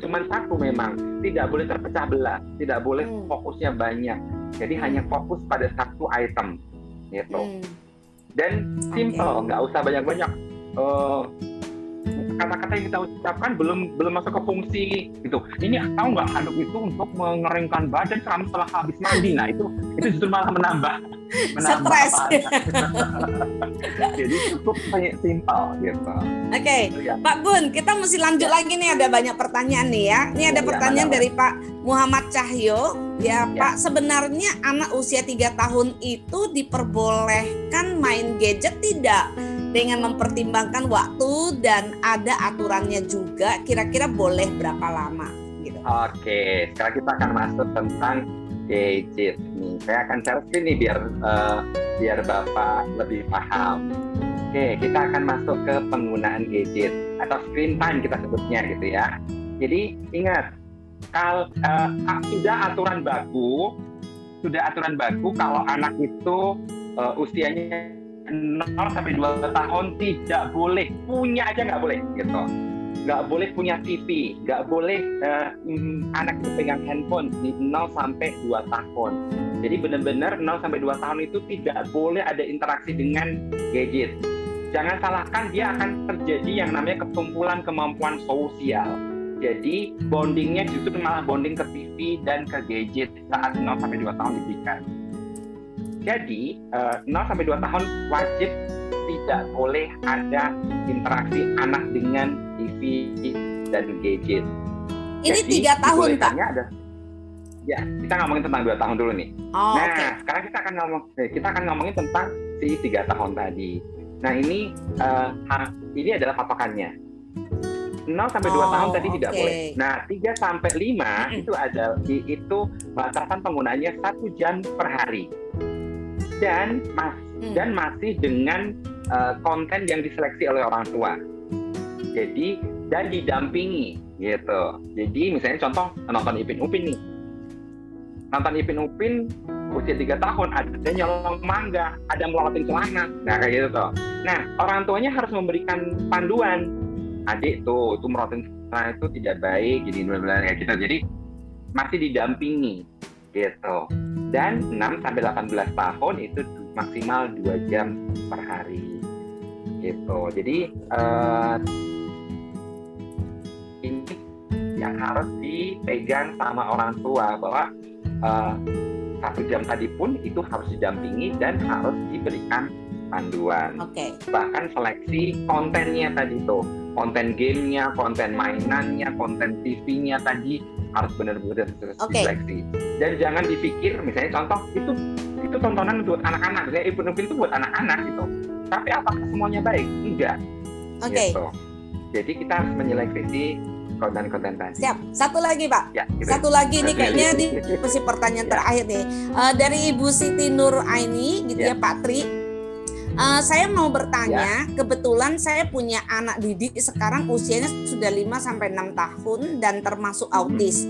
cuma satu memang, tidak boleh terpecah belah, tidak boleh hmm. fokusnya banyak. Jadi hmm. hanya fokus pada satu item, gitu. Hmm. Dan simple, nggak okay. usah banyak-banyak. Uh, kata-kata yang kita ucapkan belum belum masuk ke fungsi gitu. Ini tahu nggak handuk itu untuk mengeringkan badan selama setelah habis mandi. Nah itu itu justru malah menambah menambah stres. Jadi cukup simpel gitu. Oke, okay. ya. Pak Gun, kita mesti lanjut lagi nih ada banyak pertanyaan nih ya. Ini ada ya, pertanyaan dari Pak Muhammad Cahyo. Ya, ya, Pak, sebenarnya anak usia 3 tahun itu diperbolehkan main gadget tidak? dengan mempertimbangkan waktu dan ada aturannya juga kira-kira boleh berapa lama gitu. Oke, sekarang kita akan masuk tentang gadget nih. Saya akan share screen nih biar uh, biar Bapak lebih paham. Oke, kita akan masuk ke penggunaan gadget atau screen time kita sebutnya gitu ya. Jadi ingat, kalau uh, sudah aturan baku, sudah aturan baku kalau anak itu uh, usianya 0 sampai 2 tahun tidak boleh punya aja nggak boleh gitu. Nggak boleh punya TV nggak boleh uh, anak itu pegang handphone di 0 sampai 2 tahun. Jadi benar-benar 0 sampai 2 tahun itu tidak boleh ada interaksi dengan gadget. Jangan salahkan dia akan terjadi yang namanya ketumpulan kemampuan sosial jadi bondingnya justru malah bonding ke TV dan ke gadget saat 0 sampai 2 tahun diberikan jadi uh, eh, 0 sampai 2 tahun wajib tidak boleh ada interaksi anak dengan TV dan gadget. Ini tiga tahun tak? Ada, ya, kita ngomongin tentang dua tahun dulu nih. Oh, nah, okay. sekarang kita akan ngomong, eh, kita akan ngomongin tentang si tiga tahun tadi. Nah, ini uh, ini adalah patokannya. 0 sampai 2 oh, tahun tadi tidak okay. boleh. Nah, 3 sampai 5 hmm. itu ada itu batasan penggunaannya satu jam per hari dan mas hmm. dan masih dengan uh, konten yang diseleksi oleh orang tua. Jadi dan didampingi gitu. Jadi misalnya contoh nonton Ipin Upin nih. Nonton Ipin Upin usia tiga tahun ada nyolong mangga, ada melolotin celana, nah kayak gitu tuh. Nah orang tuanya harus memberikan panduan. Adik tuh itu melototin celana itu tidak baik, jadi benar-benar kayak gitu. Jadi masih didampingi gitu dan 6 sampai 18 tahun itu maksimal 2 jam per hari gitu jadi uh, ini yang harus dipegang sama orang tua bahwa uh, satu jam tadi pun itu harus didampingi dan harus diberikan panduan. Okay. Bahkan seleksi kontennya tadi tuh, konten gamenya, konten mainannya, konten TV-nya tadi harus benar-benar okay. diseleksi dan jangan dipikir misalnya contoh itu itu tontonan buat anak-anak misalnya ibu Nubin itu buat anak-anak gitu tapi apakah semuanya baik enggak oke okay. gitu. jadi kita harus menyeleksi konten-konten tadi siap satu lagi pak ya, gitu. satu lagi nih kayaknya di masih pertanyaan ya. terakhir nih uh, dari ibu Siti Nur Aini gitu ya, ya Pak Tri Uh, saya mau bertanya, ya. kebetulan saya punya anak didik sekarang usianya sudah 5 sampai 6 tahun dan termasuk autis.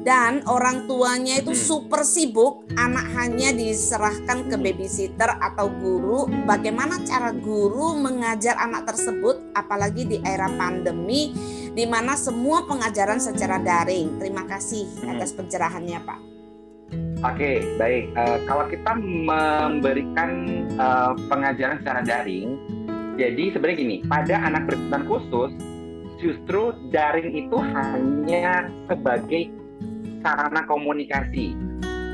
Dan orang tuanya itu hmm. super sibuk, anak hanya diserahkan ke babysitter atau guru. Bagaimana cara guru mengajar anak tersebut apalagi di era pandemi di mana semua pengajaran secara daring. Terima kasih hmm. atas pencerahannya, Pak. Oke, baik. Uh, kalau kita memberikan uh, pengajaran secara daring, jadi sebenarnya gini, pada anak berkebutuhan khusus, justru daring itu hanya sebagai sarana komunikasi.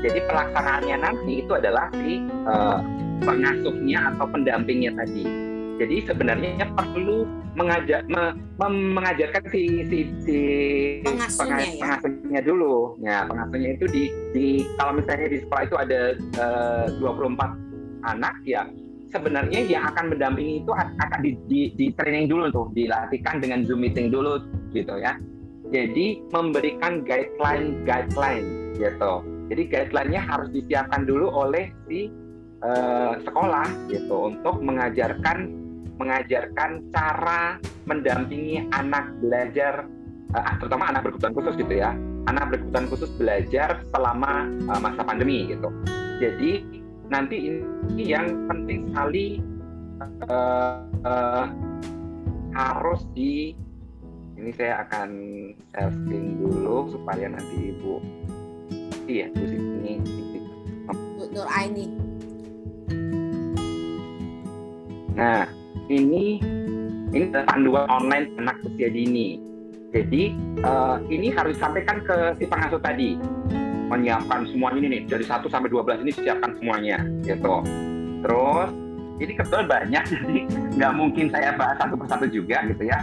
Jadi pelaksanaannya nanti itu adalah si uh, pengasuhnya atau pendampingnya tadi. Jadi sebenarnya perlu mengajar me, mengajarkan si si si pengasuhnya, pengas, ya? pengasuhnya dulu. Ya, pengasuhnya itu di di kalau misalnya di sekolah itu ada eh, uh, 24 anak ya sebenarnya yang akan mendampingi itu akan di, di, di training dulu tuh, dilatihkan dengan Zoom meeting dulu gitu ya. Jadi memberikan guideline guideline gitu. Jadi guideline-nya harus disiapkan dulu oleh si uh, sekolah gitu untuk mengajarkan mengajarkan cara mendampingi anak belajar uh, terutama anak berkebutuhan khusus gitu ya. Anak berkebutuhan khusus belajar selama uh, masa pandemi gitu. Jadi nanti ini yang penting sekali uh, uh, harus di ini saya akan share screen dulu supaya nanti ibu iya bu sini Bu Nur Aini. Nah ini ini panduan online anak usia dini. Jadi uh, ini harus disampaikan ke si pengasuh tadi. Menyiapkan semua ini nih dari 1 sampai 12 ini siapkan semuanya gitu. Terus ini kebetulan banyak jadi nggak mungkin saya bahas satu persatu juga gitu ya.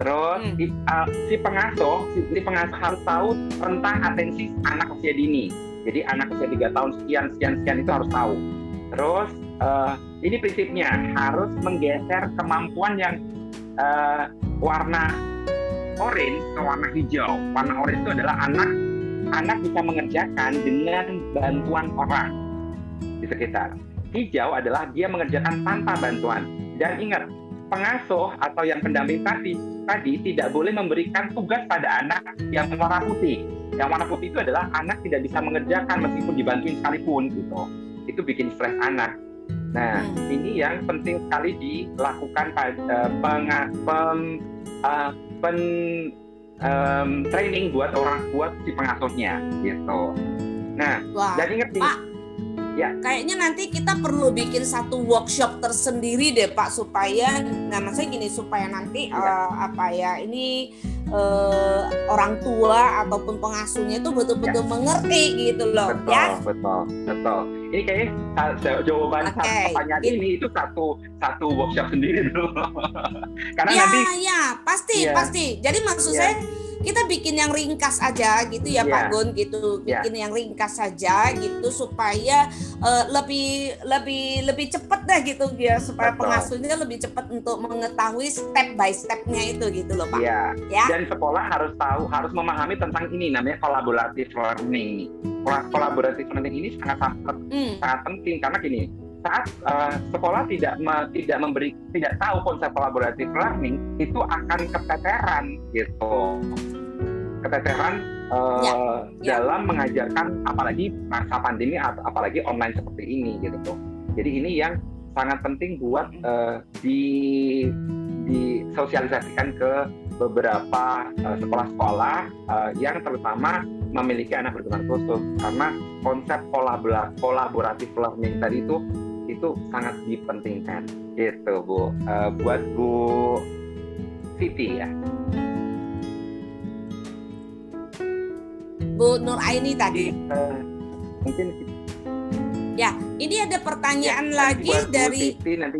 Terus hmm. si, uh, si pengasuh si, si pengasuh harus tahu tentang atensi anak usia dini. Jadi anak usia tiga tahun sekian sekian sekian itu harus tahu. Terus uh, ini prinsipnya harus menggeser kemampuan yang uh, warna orange ke warna hijau warna orange itu adalah anak anak bisa mengerjakan dengan bantuan orang di sekitar. Hijau adalah dia mengerjakan tanpa bantuan. Dan ingat, pengasuh atau yang pendamping tadi tadi tidak boleh memberikan tugas pada anak yang warna putih. Yang warna putih itu adalah anak tidak bisa mengerjakan meskipun dibantuin sekalipun gitu. Itu bikin stres anak. Nah, hmm. ini yang penting sekali dilakukan pada uh, peng, pem, uh, pen, um, training buat orang buat si pengasuhnya gitu. Nah, Wah, dan ingat nih, Pak, ya. Kayaknya nanti kita perlu bikin satu workshop tersendiri deh Pak supaya, nah maksudnya gini supaya nanti ya. uh, apa ya ini uh, orang tua ataupun pengasuhnya itu betul-betul ya. mengerti gitu loh, betul, ya. Betul, betul. Ini kayaknya jawaban okay. pertanyaan ini itu satu satu workshop sendiri dulu. Karena ya, nanti ya pasti ya. pasti. Jadi maksud ya. saya kita bikin yang ringkas aja gitu ya yeah. Pak Gun gitu iya. bikin yeah. yang ringkas saja gitu supaya uh, lebih lebih lebih cepat deh gitu ya supaya Betul. pengasuhnya lebih cepat untuk mengetahui step by stepnya itu gitu loh Pak yeah. ya dan sekolah harus tahu harus memahami tentang ini namanya collaborative learning collaborative learning ini sangat sangat hmm. sangat penting. Karena gini saat uh, sekolah tidak me, tidak memberi tidak tahu konsep collaborative learning itu akan keteteran gitu. Keteteran uh, ya, ya. dalam mengajarkan apalagi masa pandemi atau apalagi online seperti ini gitu. Tuh jadi ini yang sangat penting buat uh, di disosialisasikan ke beberapa sekolah-sekolah uh, uh, yang terutama memiliki anak berkebutuhan khusus. Karena konsep kolaboratif learning tadi itu itu sangat dipentingkan. Gitu bu. Uh, buat bu Siti ya. Bu Nur Aini tadi. Uh, mungkin ya ini ada pertanyaan ya, lagi dari Siti, nanti.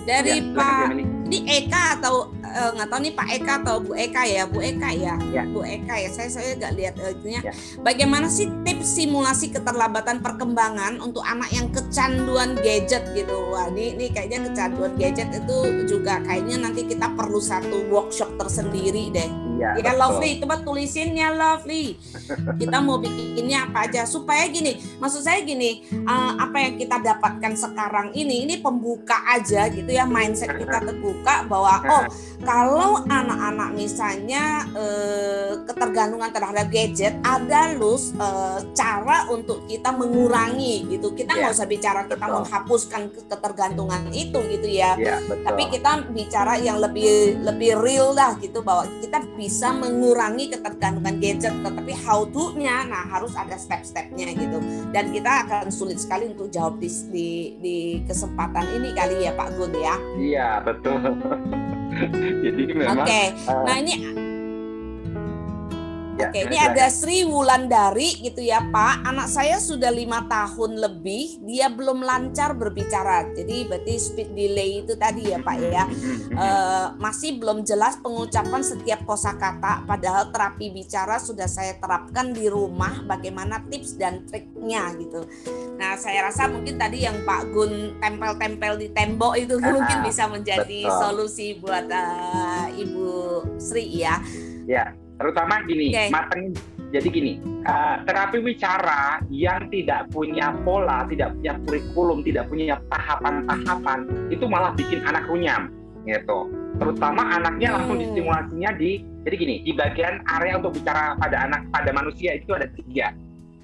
Dari ya, Pak ini Eka atau nggak uh, tahu nih Pak Eka atau Bu Eka ya. Bu Eka ya, ya. Bu Eka ya? Saya saya nggak lihat uh, itunya. Ya. bagaimana sih tips simulasi keterlambatan perkembangan untuk anak yang kecanduan gadget gitu? Wah ini, ini kayaknya kecanduan gadget itu juga kayaknya nanti kita perlu satu workshop tersendiri deh. Ya, ya Lovely? Coba tulisinnya Lovely. Kita mau bikinnya apa aja? Supaya gini maksud saya gini uh, apa yang kita dapatkan sekarang ini ini pembuka aja gitu ya. Mindset kita terbuka bahwa oh kalau anak-anak misalnya eh, ketergantungan terhadap gadget ada lus eh, cara untuk kita mengurangi gitu. Kita nggak yeah. usah bicara kita betul. menghapuskan ketergantungan itu gitu ya. Yeah, tapi kita bicara yang lebih lebih real lah gitu bahwa kita bisa mengurangi ketergantungan gadget tetapi how to-nya nah harus ada step-stepnya gitu. Dan kita akan sulit sekali untuk jawab di, di, di kesempatan ini kali ya Pak Gun ya. Iya betul Jadi memang. Oke, okay. uh, nah ini Ya, Oke, ini ada Sri Wulandari gitu ya Pak. Anak saya sudah lima tahun lebih, dia belum lancar berbicara. Jadi berarti speed delay itu tadi ya Pak ya. E, masih belum jelas pengucapan setiap kosakata. Padahal terapi bicara sudah saya terapkan di rumah. Bagaimana tips dan triknya gitu. Nah saya rasa mungkin tadi yang Pak Gun tempel-tempel di tembok itu ah, mungkin bisa menjadi betul. solusi buat uh, Ibu Sri ya. Ya terutama gini okay. mateng. Jadi gini uh, terapi bicara yang tidak punya pola tidak punya kurikulum tidak punya tahapan-tahapan itu malah bikin anak runyam gitu. Terutama anaknya langsung distimulasinya di jadi gini di bagian area untuk bicara pada anak pada manusia itu ada tiga.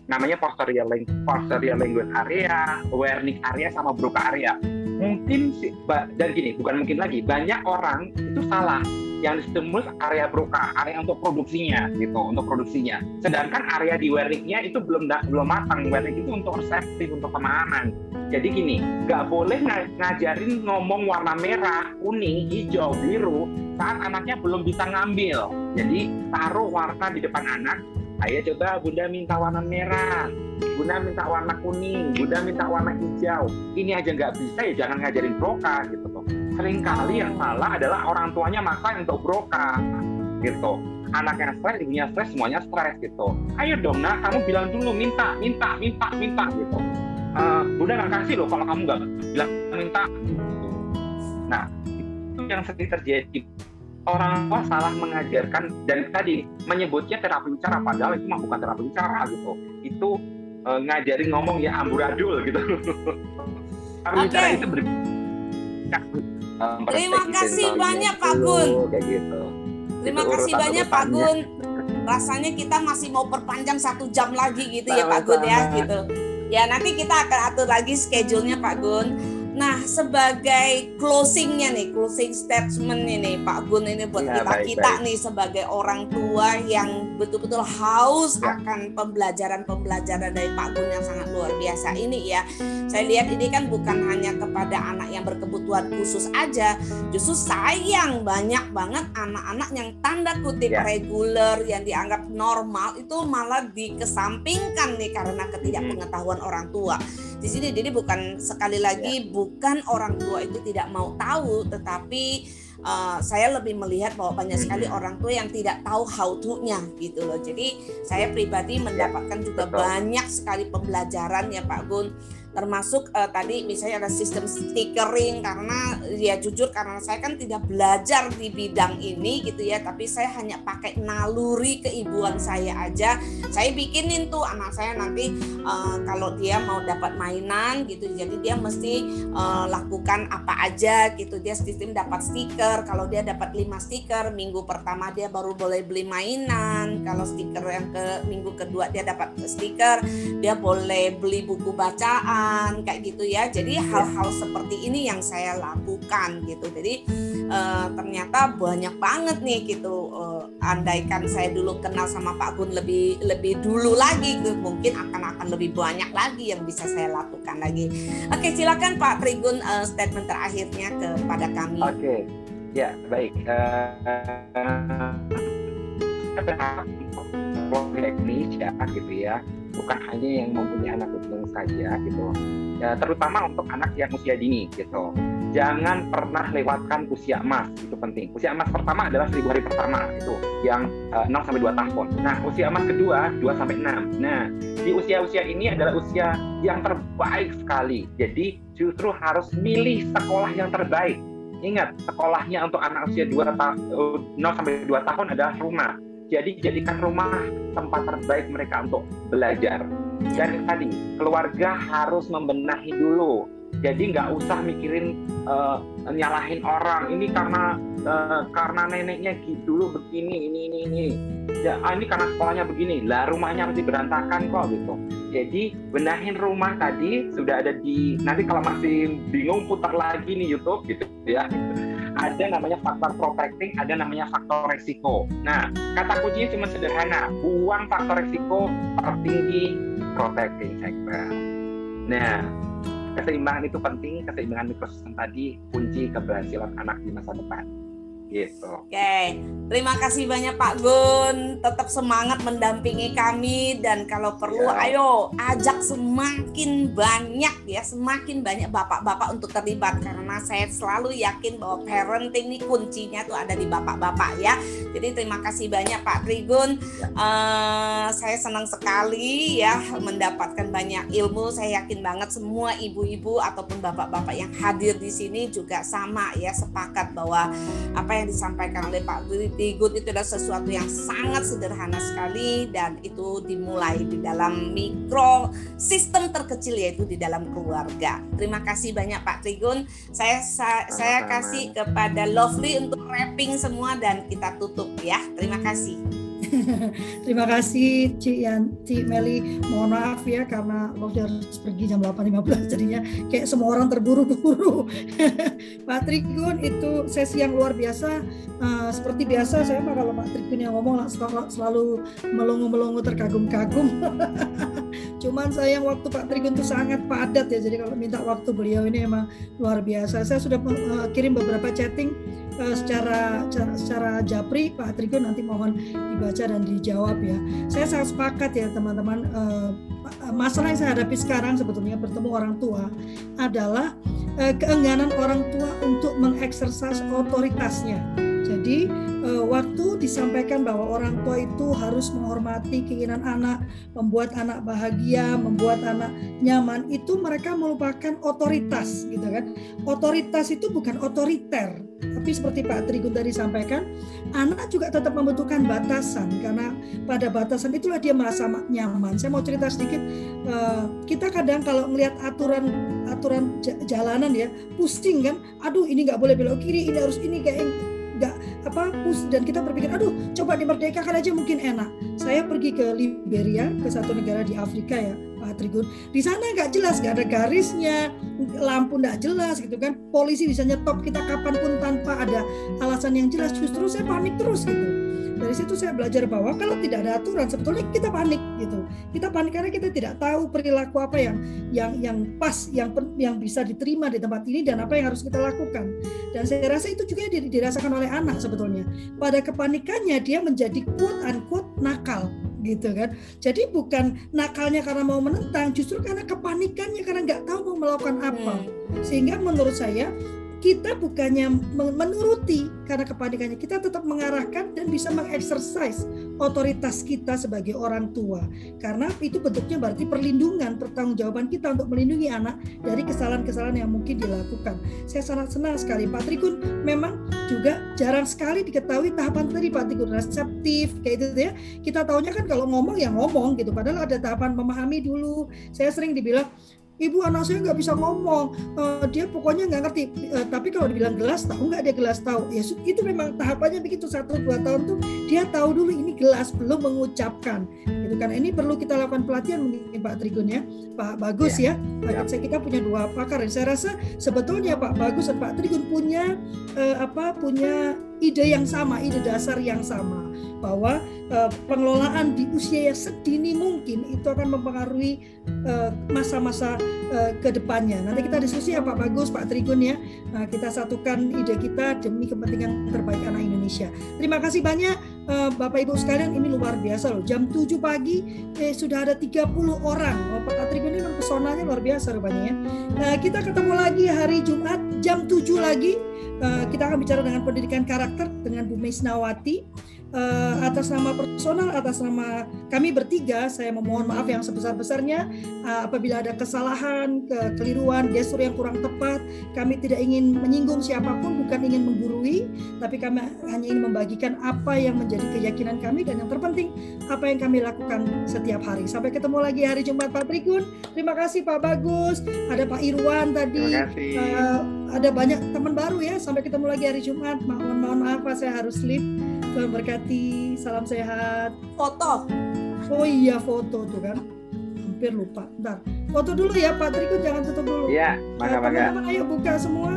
Namanya posterior ling- posterior language area, awareness area sama broca area. Mungkin sih dan gini bukan mungkin lagi banyak orang itu salah yang distimulus area broca, area untuk produksinya gitu, untuk produksinya. Sedangkan area di awareness-nya itu belum belum matang. Awareness itu untuk reseptif, untuk pemahaman. Jadi gini, nggak boleh nga- ngajarin ngomong warna merah, kuning, hijau, biru saat anaknya belum bisa ngambil. Jadi taruh warna di depan anak. Ayo coba Bunda minta warna merah, Bunda minta warna kuning, Bunda minta warna hijau. Ini aja nggak bisa ya jangan ngajarin broka gitu loh. Seringkali yang salah adalah orang tuanya maksa untuk broka gitu. Anaknya stres, ibunya stres, semuanya stres gitu. Ayo dong nak, kamu bilang dulu minta, minta, minta, minta gitu. Eh, Bunda nggak kasih loh kalau kamu nggak bilang minta. Nah, itu yang sering terjadi. Orang tua salah mengajarkan dan tadi menyebutnya terapi bicara padahal itu mah bukan terapi bicara gitu. Itu eh, ngajarin ngomong ya amburadul gitu. terapi Oke. bicara itu ber Eh, Terima kasih sensorinya banyak, Pak Gun. Kayak gitu. Terima Itu kasih banyak Pak. Gun. Rasanya kita masih mau perpanjang satu jam lagi gitu ya Pak Gun ya Sama-sama. gitu. Ya nanti kita akan atur lagi schedule-nya Pak Gun. Nah sebagai closingnya nih, closing statement ini Pak Gun ini buat Ya, kita baik, kita baik. nih sebagai orang tua yang betul-betul haus Ya. akan pembelajaran-pembelajaran dari Pak Gun yang sangat luar biasa ini ya. Saya lihat ini kan bukan hanya kepada anak yang berkebutuhan khusus aja, justru sayang banyak banget anak-anak yang tanda kutip Ya. reguler yang dianggap normal itu malah dikesampingkan nih karena ketidakpengetahuan orang tua. Di sini jadi bukan sekali lagi bukan orang tua itu tidak mau tahu tetapi uh, saya lebih melihat bahwa banyak sekali orang tua yang tidak tahu how to-nya gitu loh. Jadi saya pribadi mendapatkan juga betul. banyak sekali pembelajaran ya Pak Gun termasuk eh, tadi misalnya ada sistem stickering karena ya jujur karena saya kan tidak belajar di bidang ini gitu ya tapi saya hanya pakai naluri keibuan saya aja. Saya bikinin tuh anak saya nanti eh, kalau dia mau dapat mainan gitu jadi dia mesti eh, lakukan apa aja gitu. Dia sistem dapat stiker kalau dia dapat 5 stiker minggu pertama dia baru boleh beli mainan. Kalau stiker yang ke minggu kedua dia dapat stiker dia boleh beli buku bacaan kayak gitu ya. Jadi hal-hal seperti ini yang saya lakukan gitu. Jadi eh, ternyata banyak banget nih gitu. Eh, andaikan saya dulu kenal sama Pak Gun lebih lebih dulu lagi gitu mungkin akan akan lebih banyak lagi yang bisa saya lakukan lagi. Oke silakan Pak Trigun eh, statement terakhirnya kepada kami. Oke, ya baik. Eh, keluarga Indonesia gitu ya, bukan hanya yang mempunyai anak kecil saja gitu. Ya, terutama untuk anak yang usia dini gitu. Jangan pernah lewatkan usia emas, itu penting. Usia emas pertama adalah seribu hari pertama itu yang eh, 0 sampai 2 tahun. Nah, usia emas kedua 2 sampai 6. Nah, di usia-usia ini adalah usia yang terbaik sekali. Jadi justru harus milih sekolah yang terbaik. Ingat, sekolahnya untuk anak usia 2 ta- eh, 0 sampai 2 tahun adalah rumah. Jadi jadikan rumah tempat terbaik mereka untuk belajar. Dan tadi keluarga harus membenahi dulu. Jadi nggak usah mikirin eh, nyalahin orang. Ini karena eh, karena neneknya gitu dulu begini, ini ini ini. Ya, ah, ini karena sekolahnya begini. Lah rumahnya masih berantakan kok gitu. Jadi benahin rumah tadi sudah ada di nanti kalau masih bingung putar lagi nih YouTube gitu ya. Ada namanya faktor protecting, ada namanya faktor resiko. Nah, kata kuncinya cuma sederhana, buang faktor resiko tertinggi protecting factor. Nah, keseimbangan itu penting, keseimbangan ekosistem tadi kunci keberhasilan anak di masa depan. Gitu. Oke, terima kasih banyak Pak Gun. Tetap semangat mendampingi kami dan kalau perlu Ya. ayo ajak semakin banyak ya, semakin banyak bapak-bapak untuk terlibat karena saya selalu yakin bahwa parenting ini kuncinya tuh ada di bapak-bapak ya. Jadi terima kasih banyak Pak Trigun. Eh, saya senang sekali ya mendapatkan banyak ilmu. Saya yakin banget semua ibu-ibu ataupun bapak-bapak yang hadir di sini juga sama ya sepakat bahwa apa yang yang disampaikan oleh Pak Trigun itu adalah sesuatu yang sangat sederhana sekali dan itu dimulai di dalam mikro sistem terkecil yaitu di dalam keluarga. Terima kasih banyak Pak Trigun. Saya saya, saya kasih kepada Lovely untuk wrapping semua dan kita tutup ya. Terima kasih. Terima kasih Ci Yan, Ci Meli. Mohon maaf ya karena lo harus pergi jam 8.15 jadinya kayak semua orang terburu-buru. Pak Trigun itu sesi yang luar biasa. Uh, seperti biasa saya mah kalau Pak Trigun yang ngomong selalu, selalu melongo-melongo terkagum-kagum. Cuman sayang waktu Pak Trigun itu sangat padat ya. Jadi kalau minta waktu beliau ini emang luar biasa. Saya sudah uh, kirim beberapa chatting uh, secara, secara japri Pak Trigun nanti mohon dibaca dan dijawab ya. Saya sangat sepakat ya teman-teman uh, masalah yang saya hadapi sekarang sebetulnya bertemu orang tua adalah uh, keengganan orang tua untuk mengeksersas otoritasnya. Jadi waktu disampaikan bahwa orang tua itu harus menghormati keinginan anak, membuat anak bahagia, membuat anak nyaman, itu mereka melupakan otoritas gitu kan. Otoritas itu bukan otoriter, tapi seperti Pak Trigun tadi sampaikan, anak juga tetap membutuhkan batasan karena pada batasan itulah dia merasa nyaman. Saya mau cerita sedikit, eh, kita kadang kalau melihat aturan aturan jalanan ya pusing kan, aduh ini nggak boleh belok kiri, ini harus ini kayak nggak apa pus dan kita berpikir aduh coba dimerdekakan aja mungkin enak. Saya pergi ke Liberia ke satu negara di Afrika ya Pak Trigun. Di sana nggak jelas nggak ada garisnya lampu nggak jelas gitu kan. Polisi bisa nyetop kita kapan pun tanpa ada alasan yang jelas. Justru saya panik terus gitu dari situ saya belajar bahwa kalau tidak ada aturan sebetulnya kita panik gitu kita panik karena kita tidak tahu perilaku apa yang yang yang pas yang yang bisa diterima di tempat ini dan apa yang harus kita lakukan dan saya rasa itu juga dirasakan oleh anak sebetulnya pada kepanikannya dia menjadi quote unquote nakal gitu kan. Jadi bukan nakalnya karena mau menentang, justru karena kepanikannya karena nggak tahu mau melakukan apa. Hmm. Sehingga menurut saya kita bukannya menuruti karena kepanikannya. Kita tetap mengarahkan dan bisa mengeksersis otoritas kita sebagai orang tua. Karena itu bentuknya berarti perlindungan pertanggungjawaban kita untuk melindungi anak dari kesalahan-kesalahan yang mungkin dilakukan. Saya sangat senang sekali Pak Trikun. Memang juga jarang sekali diketahui tahapan tadi Pak Trikun. Reseptif kayak itu ya. Kita tahunya kan kalau ngomong ya ngomong gitu. Padahal ada tahapan memahami dulu. Saya sering dibilang ibu anak saya nggak bisa ngomong. Uh, dia pokoknya nggak ngerti. Uh, tapi kalau dibilang gelas tahu nggak dia gelas tahu? Ya itu memang tahapannya begitu. Satu dua tahun tuh dia tahu dulu ini gelas belum mengucapkan. Gitu kan? Ini perlu kita lakukan pelatihan mungkin Pak Trigun ya. Pak Bagus ya, ya. ya. kita punya dua pakar. Saya rasa sebetulnya Pak Bagus dan Pak Trigun punya uh, apa punya ide yang sama ide dasar yang sama bahwa uh, pengelolaan di usia yang sedini mungkin itu akan mempengaruhi eh, masa-masa uh, uh, ke depannya. Nanti kita diskusi ya Bagus, Pak Trigun ya. Uh, kita satukan ide kita demi kepentingan terbaik anak Indonesia. Terima kasih banyak Bapak Ibu sekalian, ini luar biasa loh. Jam 7 pagi eh, sudah ada 30 orang. Oh, Pak Trigun ini memang pesonanya luar biasa rupanya ya. Nah, kita ketemu lagi hari Jumat jam 7 lagi. Uh, kita akan bicara dengan pendidikan karakter dengan Bu Mesnawati uh, atas nama personal, atas nama kami bertiga, saya memohon maaf yang sebesar-besarnya uh, apabila ada kesalahan, kekeliruan, gestur yang kurang tepat. Kami tidak ingin menyinggung siapa pun, bukan ingin menggurui, tapi kami hanya ingin membagikan apa yang menjadi keyakinan kami dan yang terpenting apa yang kami lakukan setiap hari. Sampai ketemu lagi hari Jumat Pak Berikut. Terima kasih Pak Bagus, ada Pak Irwan tadi, uh, ada banyak teman baru ya. Sampai ketemu lagi hari Jumat. Mohon mohon maaf Pak saya harus sleep. Tuhan berkati. Salam sehat. Foto. Oh iya foto tuh kan. Hampir lupa. Bentar. Foto dulu ya Pak Triko jangan tutup dulu. Iya, maka maka. Teman-teman ayo buka semua.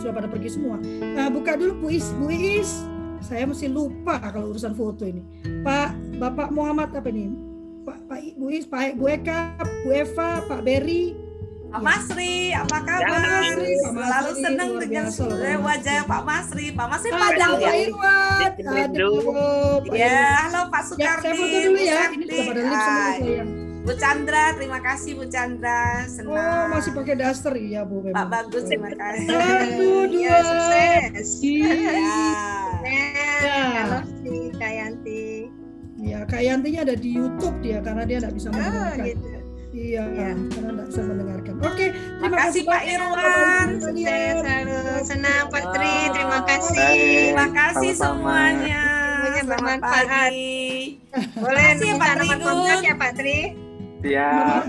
Sudah pada pergi semua. Nah, buka dulu Bu Is. Bu Is. Saya mesti lupa kalau urusan foto ini. Pak Bapak Muhammad apa ini? Pak Pak Bu Is, Pak Bu Eka, Bu Eva, Pak Berry, Pak Masri, apa kabar? Ya, Masri, Selalu senang dengan wajah Pak Masri. Pak Masri padang ya. Irwan. Ya, halo Pak Sukardi. Ya, saya dulu ya. Ini sudah pada lift semua sayang. Bu Chandra, terima kasih Bu Chandra. Senang. Oh, masih pakai daster ya, Bu. Memang. Pak bagus, terima kasih. Satu, dua, ya, sukses. Ya. ya. Halo, Kak Yanti. Ya, Kak Yantinya ada di YouTube dia karena dia tidak bisa mendengarkan. Oh, gitu. Iya, Iya. karena tidak bisa mendengarkan. Oke, terima Makasih, kasih Pak. Irwan. Sukses selalu. Senang Pak Tri, terima kasih. Baik. Terima kasih semuanya. Semuanya Selamat bermanfaat. pagi. Boleh Makasih ya, minta Pak Trigun. kontak ya Pak Tri? Siap.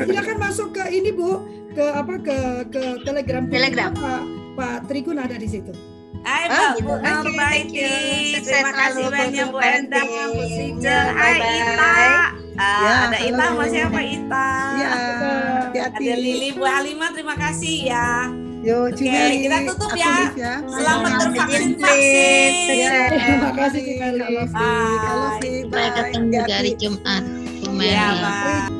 Silakan masuk ke ini Bu, ke apa ke ke Telegram. Telegram. Pak Pak Trigun ada di situ. Hai Oh, Mbak Bu gitu. Nurbaiti. Sukses Terima kasih banyak Bu Bu Endang. Bu Sijel. Ya, Hai. Ita. Ya, ada Ita, mau siapa Ita? Ya, hati-hati. Ada Lili Bu Halimah, terima kasih ya. Yo, Oke, Cimeli. kita tutup ya. ya. Selamat tervaksin-vaksin. Sukses. Terima kasih, Cimeli. Halo, Fi. Halo, Fi. Bye. Bye. Sampai ketemu hari Jumat. Bu Ya. Bang.